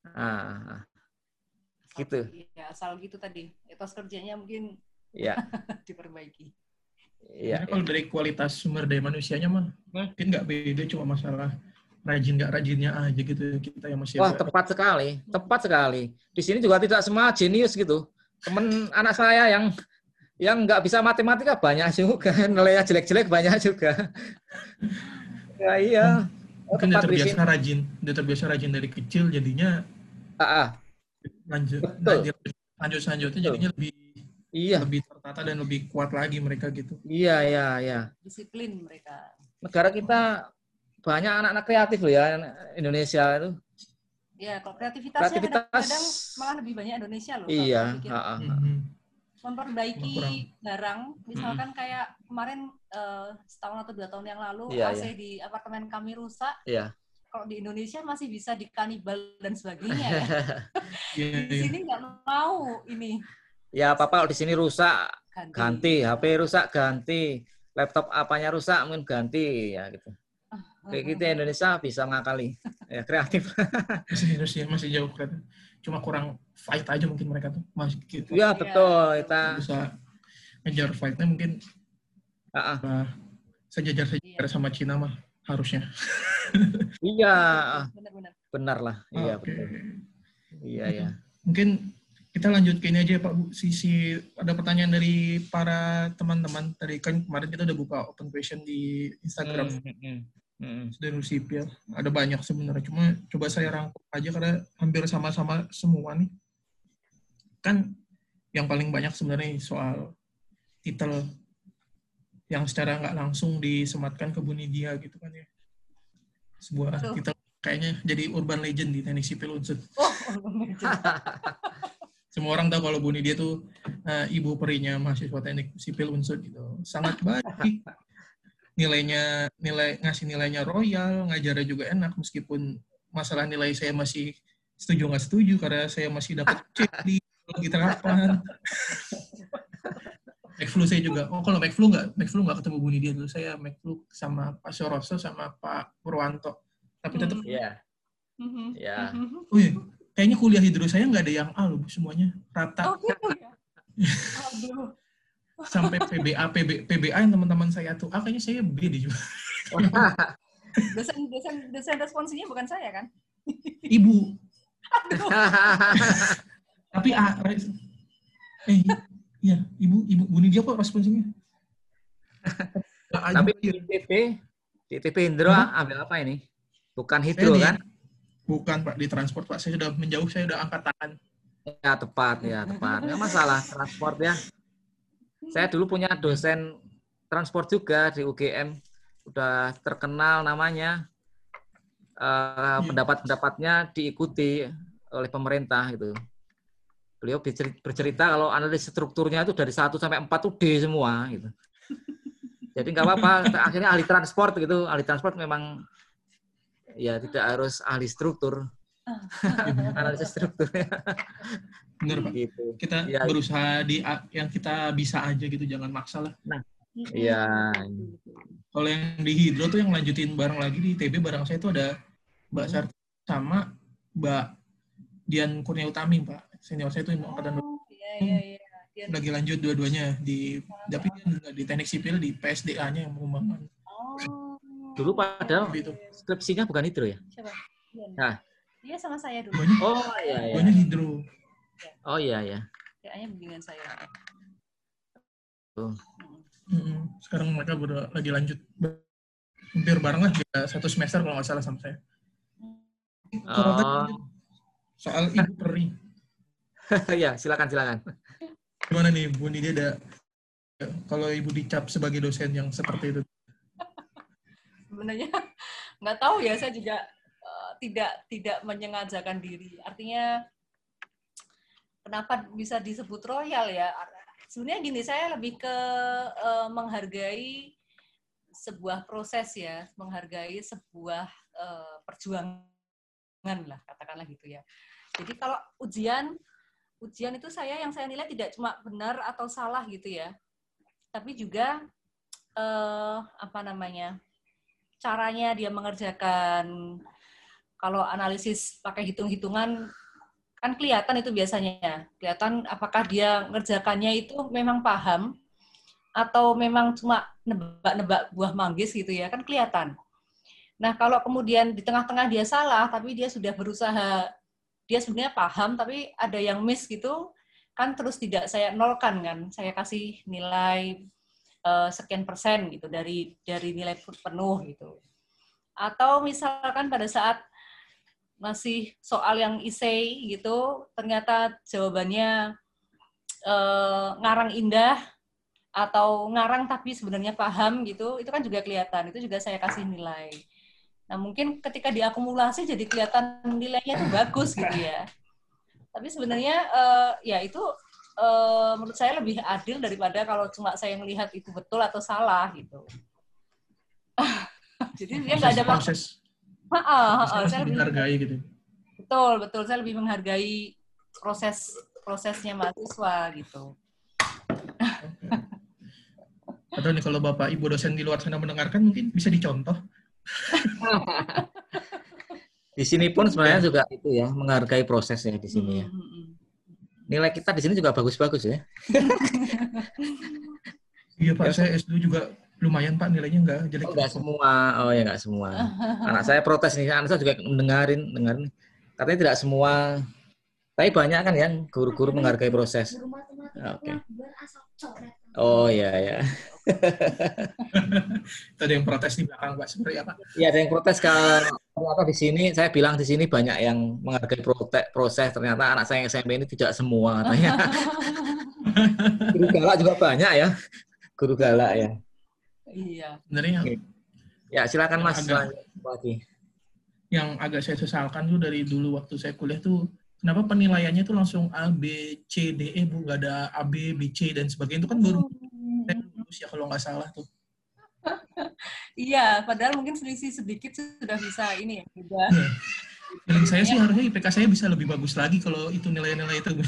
Nah, gitu. Ya, asal gitu tadi. Etos kerjanya mungkin ya. diperbaiki. Iya. Kalau dari kualitas sumber daya manusianya mah mungkin nggak beda cuma masalah rajin nggak rajinnya aja gitu kita yang masih Wah, tepat sekali. Tepat sekali. Di sini juga tidak semua jenius gitu. Temen anak saya yang yang nggak bisa matematika banyak juga, nilainya jelek-jelek banyak juga. ya iya. Mungkin dia terbiasa rajin, dia terbiasa rajin dari kecil jadinya ah, ah lanjut lanjut lanjut selanjutnya jadinya lebih iya lebih tertata dan lebih kuat lagi mereka gitu iya iya iya disiplin mereka negara kita banyak anak-anak kreatif loh ya Indonesia itu ya kalau kreativitasnya kreativitas kadang malah lebih banyak Indonesia loh iya ha, mm-hmm. memperbaiki barang misalkan hmm. kayak kemarin uh, setahun atau dua tahun yang lalu yeah, AC yeah. di apartemen kami rusak yeah kalau di Indonesia masih bisa dikanibal dan sebagainya ya. yeah, di iya. sini nggak mau ini. Ya apa kalau di sini rusak ganti. ganti, HP rusak ganti, laptop apanya rusak mungkin ganti ya gitu. Kayak gitu ya, Indonesia bisa ngakali, ya kreatif. masih Indonesia masih jauh kreatif. Cuma kurang fight aja mungkin mereka tuh masih gitu. Ya betul kita bisa ngejar fightnya mungkin. Uh -uh. sejajar sejajar sama Cina mah harusnya. iya. Benar, benar. Benar lah. Iya, okay. betul. Iya, ya. Mungkin kita lanjut ke ini aja ya Pak Bu. Sisi ada pertanyaan dari para teman-teman. Tadi kan kemarin kita udah buka open question di Instagram Hmm, hmm, hmm. Hmm. dari sipil. Ada banyak sebenarnya. Cuma coba saya rangkum aja karena hampir sama-sama semua nih. Kan yang paling banyak sebenarnya soal titel yang secara nggak langsung disematkan ke Bu Nidia gitu kan ya. Sebuah titel kayaknya jadi urban legend di teknik sipil unsur. Oh, Semua orang tahu kalau Bu Nidia tuh eh, ibu perinya mahasiswa teknik sipil unsur gitu. Sangat baik. Nilainya nilai ngasih nilainya royal, ngajarnya juga enak meskipun masalah nilai saya masih setuju nggak setuju karena saya masih dapat C di lagi terapan. McFlu saya juga. Oh kalau McFlu nggak, McFlu nggak ketemu Bu Nidia dulu. Saya McFlu sama Pak Soroso sama Pak Purwanto. Tapi tetap, Hmm. Iya, Mhm. iya. Mhm. oh iya, kayaknya kuliah hidro saya nggak ada yang A loh semuanya rata. Oh, gitu ya? Aduh. sampai PBA PB, PBA yang teman-teman saya tuh ah kayaknya saya B deh juga Dosen, dosen, dosen responsinya bukan saya kan? ibu Aduh. tapi A res- eh iya ibu ibu Bu Nidia kok responsinya Tapi di TP, di TP Indro Apa? ambil apa ini? Bukan hidro di- kan? Bukan pak di transport pak saya sudah menjauh saya sudah angkat tangan Ya tepat, ya tepat. Nggak masalah transport ya. Saya dulu punya dosen transport juga di UGM, udah terkenal namanya. Eh, Pendapat-pendapatnya diikuti oleh pemerintah gitu. Beliau bercer- bercerita kalau analisis strukturnya itu dari 1 sampai 4 tuh D semua gitu. Jadi nggak apa-apa, akhirnya ahli transport gitu. Ahli transport memang ya tidak harus ahli struktur, analisis strukturnya bener pak gitu. kita Iya. berusaha di yang kita bisa aja gitu jangan maksa lah Iya. kalau yang di hidro tuh yang lanjutin bareng lagi di TB bareng saya tuh ada Mbak Sarti sama Mbak Dian Kurnia Utami pak senior saya tuh yang angkatan Oh, iya, iya, iya. Dia- lagi lanjut dua-duanya di tapi di teknik sipil di PSDA-nya yang mengembangkan Oh. Dulu padahal itu skripsinya bukan hidro ya? Coba. Iya. Nah. Iya sama saya dulu. banyak Oh iya iya. banyak hidro Oh iya iya. Kayaknya bimbingan saya. Tuh. Mm, sekarang mereka udah lagi lanjut hampir bareng lah ya, satu semester kalau nggak salah sama saya Oh soal ibu peri ya silakan silakan. gimana nih Bu Nidia ada kalau ibu dicap sebagai dosen yang seperti itu Sebenarnya nggak tahu ya, saya juga eh, tidak tidak menyengajakan diri. Artinya kenapa bisa disebut royal ya? Sebenarnya gini, saya lebih ke eh, menghargai sebuah proses ya, menghargai sebuah eh, perjuangan lah, katakanlah gitu ya. Jadi kalau ujian, ujian itu saya yang saya nilai tidak cuma benar atau salah gitu ya, tapi juga eh, apa namanya caranya dia mengerjakan. Kalau analisis pakai hitung-hitungan kan kelihatan itu biasanya kelihatan apakah dia ngerjakannya itu memang paham atau memang cuma nebak-nebak buah manggis gitu ya kan kelihatan. Nah kalau kemudian di tengah-tengah dia salah tapi dia sudah berusaha dia sebenarnya paham tapi ada yang miss gitu kan terus tidak saya nolkan kan saya kasih nilai eh, sekian persen gitu dari dari nilai penuh gitu. Atau misalkan pada saat masih soal yang isei gitu ternyata jawabannya eh, ngarang indah atau ngarang tapi sebenarnya paham gitu itu kan juga kelihatan itu juga saya kasih nilai. Nah mungkin ketika diakumulasi jadi kelihatan nilainya itu bagus gitu ya. Tapi sebenarnya eh, ya itu eh, menurut saya lebih adil daripada kalau cuma saya melihat itu betul atau salah gitu. Jadi dia nggak ada proses Ha, ha, ha, saya lebih dihargai gitu. Betul betul. Saya lebih menghargai proses prosesnya mahasiswa gitu. atau nih kalau bapak ibu dosen di luar sana mendengarkan mungkin bisa dicontoh. Di sini pun sebenarnya juga itu ya menghargai prosesnya di sini ya. Hmm, hmm, hmm. Nilai kita di sini juga bagus-bagus ya. iya pak Ya. saya S2 juga lumayan pak nilainya nggak jelek Oh, enggak semua. Oh ya enggak semua. Anak saya protes nih, anak saya juga mendengarin, dengarin. Katanya tidak semua Tapi banyak kan yang guru-guru menghargai proses. Oke. Okay. Oh iya ya. Tadi yang protes di belakang Pak seperti apa? Iya ada yang protes kalau apa di sini saya bilang di sini banyak yang menghargai proses, proses ternyata anak saya yang SMP ini tidak semua katanya. guru galak juga banyak ya. Guru galak ya. Iya. Sebenarnya Ya silakan Mas agak, lagi. Yang agak saya sesalkan tuh dari dulu waktu saya kuliah tuh kenapa penilaiannya tuh langsung A, B, C, D, E, Bu. Gak ada A, B, B, C, dan sebagainya. Itu kan baru Hmm. lulus ya kalau nggak salah tuh. Iya, padahal mungkin selisih sedikit sudah bisa ini ya. Juga. Iya. Feeling saya sih harusnya IPK saya bisa lebih bagus lagi kalau itu nilai-nilai itu.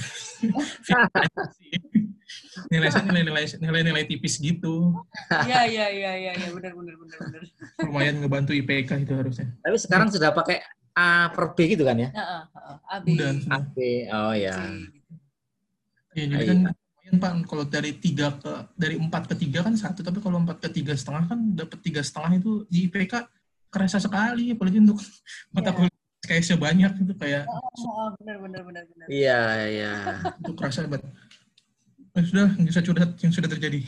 nilai saya nilai-nilai nilai-nilai tipis gitu. Iya, iya, iya, iya, ya, benar benar benar benar. Lumayan ngebantu IPK itu harusnya. Tapi sekarang sudah pakai A per B gitu kan ya? Heeh, heeh. A, B, Udah. A B. Oh ya. C, gitu. Ya, jadi kan Pak kalau dari tiga ke dari empat ke tiga kan satu, tapi kalau empat ke tiga setengah kan dapat tiga setengah itu di IPK kerasa sekali, apalagi untuk mata Iya. kuliah kayak sebanyak itu kayak Oh, benar benar benar benar. Iya, iya. itu kerasa banget. Eh, sudah nggak usah curhat yang sudah terjadi.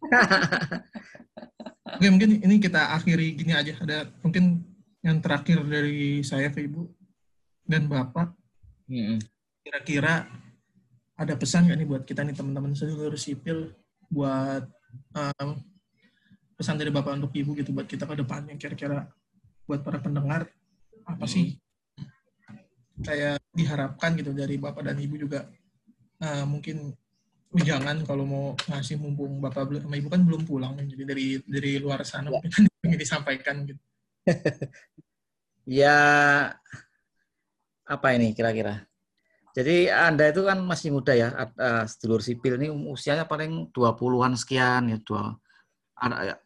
Oke mungkin ini kita akhiri gini aja. Ada mungkin yang terakhir dari saya ke Ibu dan Bapak. Kira-kira ada pesan nggak nih buat kita nih teman-teman sedulur sipil buat um, pesan dari Bapak untuk Ibu gitu buat kita ke depannya kira-kira buat para pendengar apa sih kayak diharapkan gitu dari Bapak dan Ibu juga uh, mungkin jangan kalau mau ngasih mumpung Bapak sama Ibu kan belum pulang nih. jadi dari dari luar sana Ya. mungkin ingin disampaikan gitu. Ya apa ini kira-kira? Jadi Anda itu kan masih muda ya, eh, sedulur sipil ini um- usianya paling 20-an sekian ya, dua ada ya.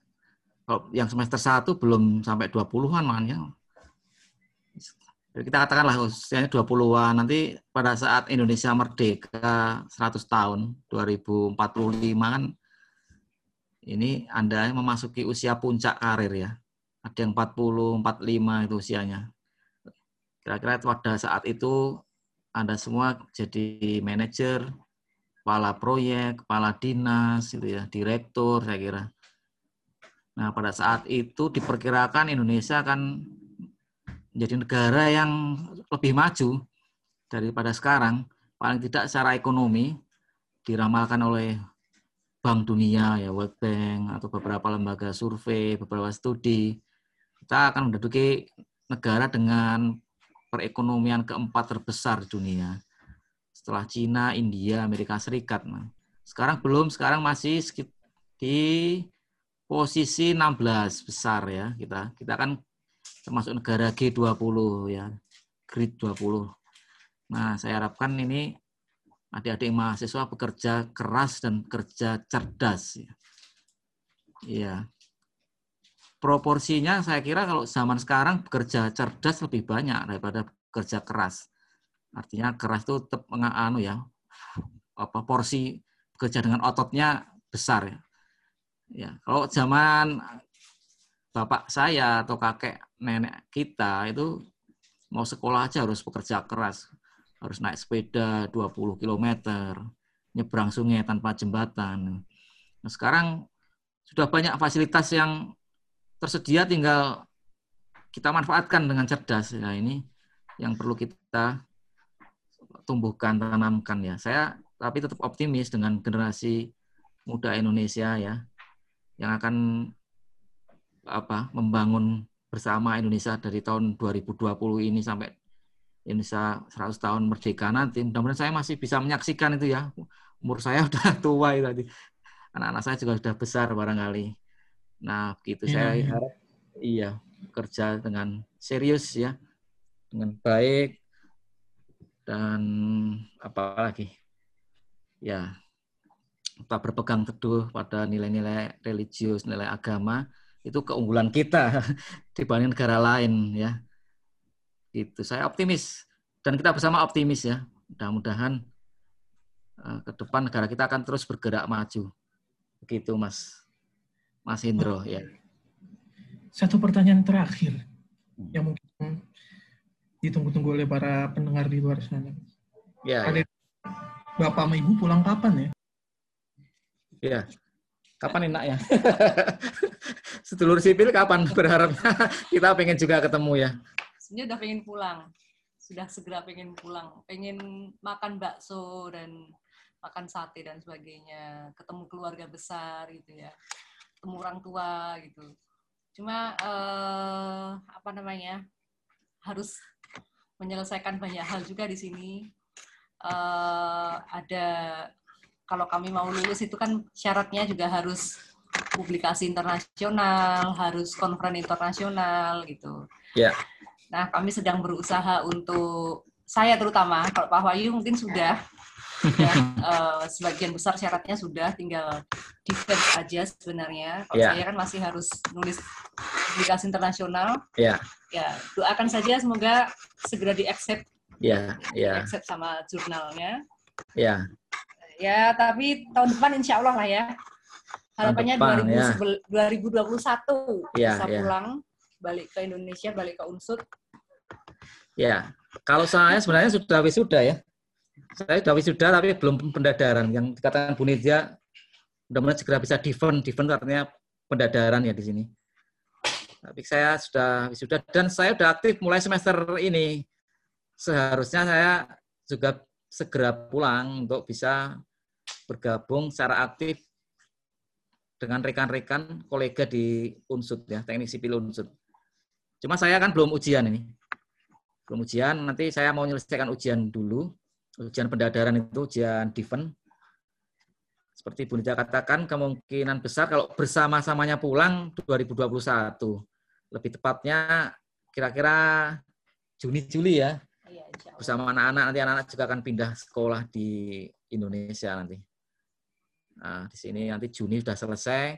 Kalau yang semester 1 belum sampai 20-an malah ya. Kita katakanlah usianya 20-an, nanti pada saat Indonesia merdeka 100 tahun, 2045 kan ini Anda memasuki usia puncak karir ya. Ada yang 40, 45 itu usianya. Kira-kira pada saat itu Anda semua jadi manajer, kepala proyek, kepala dinas, gitu ya, direktur, saya kira. Nah, pada saat itu diperkirakan Indonesia akan menjadi negara yang lebih maju daripada sekarang, paling tidak secara ekonomi diramalkan oleh Bank Dunia, ya World Bank atau beberapa lembaga survei, beberapa studi, kita akan menduduki negara dengan perekonomian keempat terbesar dunia. Setelah Cina, India, Amerika Serikat. Nah, sekarang belum, sekarang masih di posisi 16 besar ya kita. Kita kan termasuk negara G20 ya, Grid 20. Nah, saya harapkan ini adik-adik mahasiswa bekerja keras dan kerja cerdas. Ya. Iya. Proporsinya saya kira kalau zaman sekarang bekerja cerdas lebih banyak daripada bekerja keras. Artinya keras itu tetap anu ya, apa porsi bekerja dengan ototnya besar ya. Ya, kalau zaman bapak saya atau kakek nenek kita itu mau sekolah aja harus bekerja keras harus naik sepeda 20 km, nyebrang sungai tanpa jembatan. Nah, sekarang sudah banyak fasilitas yang tersedia tinggal kita manfaatkan dengan cerdas. Ya, ini yang perlu kita tumbuhkan, tanamkan ya. Saya tapi tetap optimis dengan generasi muda Indonesia ya yang akan apa membangun bersama Indonesia dari tahun 2020 ini sampai Indonesia 100 tahun merdeka nanti. Mudah-mudahan saya masih bisa menyaksikan itu ya. Umur saya udah tua itu tadi. Anak-anak saya juga sudah besar barangkali. Nah, begitu saya iya. harap iya bekerja dengan serius ya. Dengan baik dan apa lagi? Ya, kita berpegang teguh pada nilai-nilai religius, nilai agama itu keunggulan kita dibanding negara lain ya itu saya optimis dan kita bersama optimis ya mudah-mudahan eh, ke depan negara kita akan terus bergerak maju begitu mas mas Indro ya Satu pertanyaan terakhir yang mungkin ditunggu-tunggu oleh para pendengar di luar sana. Ya, Ada ya. Bapak sama Ibu pulang kapan ya? ya. Kapan enaknya? Sedulur sipil kapan berharapnya kita pengen juga ketemu ya. Sebenarnya udah pengen pulang. Sudah segera pengen pulang. Pengen makan bakso dan makan sate dan sebagainya. Ketemu keluarga besar gitu ya. Ketemu orang tua gitu. Cuma eh, apa namanya? Harus menyelesaikan banyak hal juga di sini. Eh, ada kalau kami mau lulus itu kan syaratnya juga harus publikasi internasional, harus konferensi internasional gitu. Ya. Nah, kami sedang berusaha untuk saya terutama, kalau Pak Wahyu mungkin sudah, sudah eh, sebagian besar syaratnya sudah, tinggal defense aja sebenarnya. Kalau Ya. saya kan masih harus nulis publikasi internasional. Ya, Ya, doakan saja semoga segera di-accept, ya, ya, di-accept sama jurnalnya. ya. Ya, tapi tahun depan insya Allah lah ya. Harapannya depan, 2000 2021 Ya, bisa ya. pulang, balik ke Indonesia, balik ke Unsur. Ya, kalau saya sebenarnya sudah wisuda ya. Saya sudah wisuda tapi belum pendadaran. Yang dikatakan Bu Nidia, mudah-mudahan segera bisa defend. Defend artinya pendadaran ya di sini. Tapi saya sudah wisuda dan saya sudah aktif mulai semester ini. Seharusnya saya juga segera pulang untuk bisa bergabung secara aktif dengan rekan-rekan kolega di Unsud ya, Teknik Sipil Unsud. Cuma saya kan belum ujian ini belum ujian, nanti saya mau menyelesaikan ujian dulu. Ujian pendadaran itu ujian defense. Seperti Bu Nida katakan, kemungkinan besar kalau bersama-samanya pulang 2021. Lebih tepatnya kira-kira Juni-Juli ya. Iya. Bersama anak-anak, nanti anak-anak juga akan pindah sekolah di Indonesia nanti. Nah, di sini nanti Juni sudah selesai.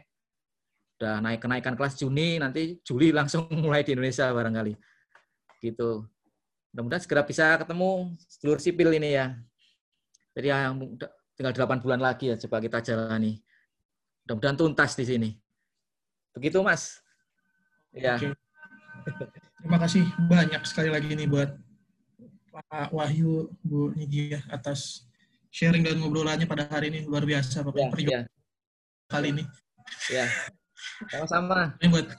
Udah naik kenaikan kelas Juni, nanti Juli langsung mulai di Indonesia barangkali. Gitu. Mudah-mudahan segera bisa ketemu sedulur sipil ini ya. Jadi yang tinggal 8 bulan lagi ya coba kita jalani. Mudah-mudahan tuntas di sini. Begitu Mas. Ya, Oke. Terima kasih banyak sekali lagi nih buat Pak Wahyu, Bu Nidia atas sharing dan ngobrolannya pada hari ini luar biasa Bapak ya, ya, kali ini. ya. Sama-sama. Ini buat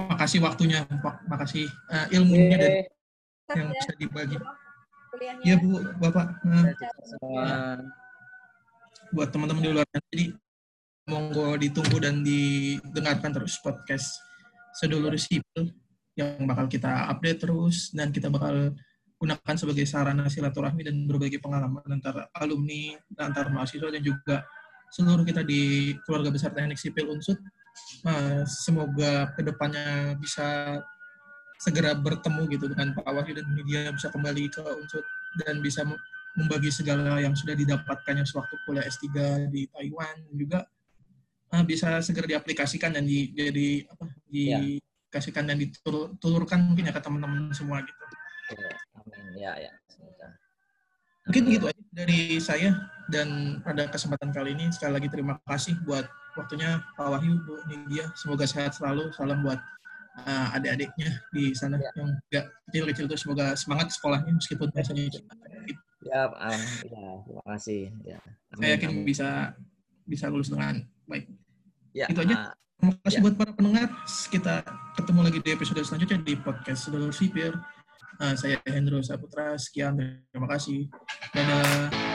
makasih waktunya, Pak. Makasih eh, ilmunya dan yang ya, bisa dibagi. Iya Bu, Bapak. Semua. buat teman-teman di luar. Jadi monggo ditunggu dan didengarkan terus podcast Sedulur Sipil yang bakal kita update terus dan kita bakal gunakan sebagai sarana silaturahmi dan berbagi pengalaman antara alumni, antar mahasiswa dan juga seluruh kita di keluarga besar teknik sipil unsut. Nah, semoga ke depannya bisa segera bertemu gitu dengan Pak Wahyu dan media bisa kembali ke unsut dan bisa membagi segala yang sudah didapatkannya sewaktu kuliah S3 di Taiwan juga uh, bisa segera diaplikasikan dan di, jadi apa Ya. dikasihkan dan ditulurkan mungkin ya ke teman-teman semua gitu. Ya, amin. Ya, ya. Mungkin gitu aja dari saya dan pada kesempatan kali ini sekali lagi terima kasih buat waktunya Pak Wahyu, Bu Nidia. Semoga sehat selalu. Salam buat uh, adik-adiknya di sana Ya. yang enggak kecil-kecil itu semoga semangat sekolahnya meskipun biasanya Ya, ya, terima kasih. Ya. saya yakin bisa bisa lulus dengan baik. Ya, Itu aja. ah, Terima kasih Ya. buat para pendengar. Kita ketemu lagi di episode selanjutnya di podcast Sedulur Sipir. Uh, saya Hendro Saputra. Sekian. Terima kasih. Dadah.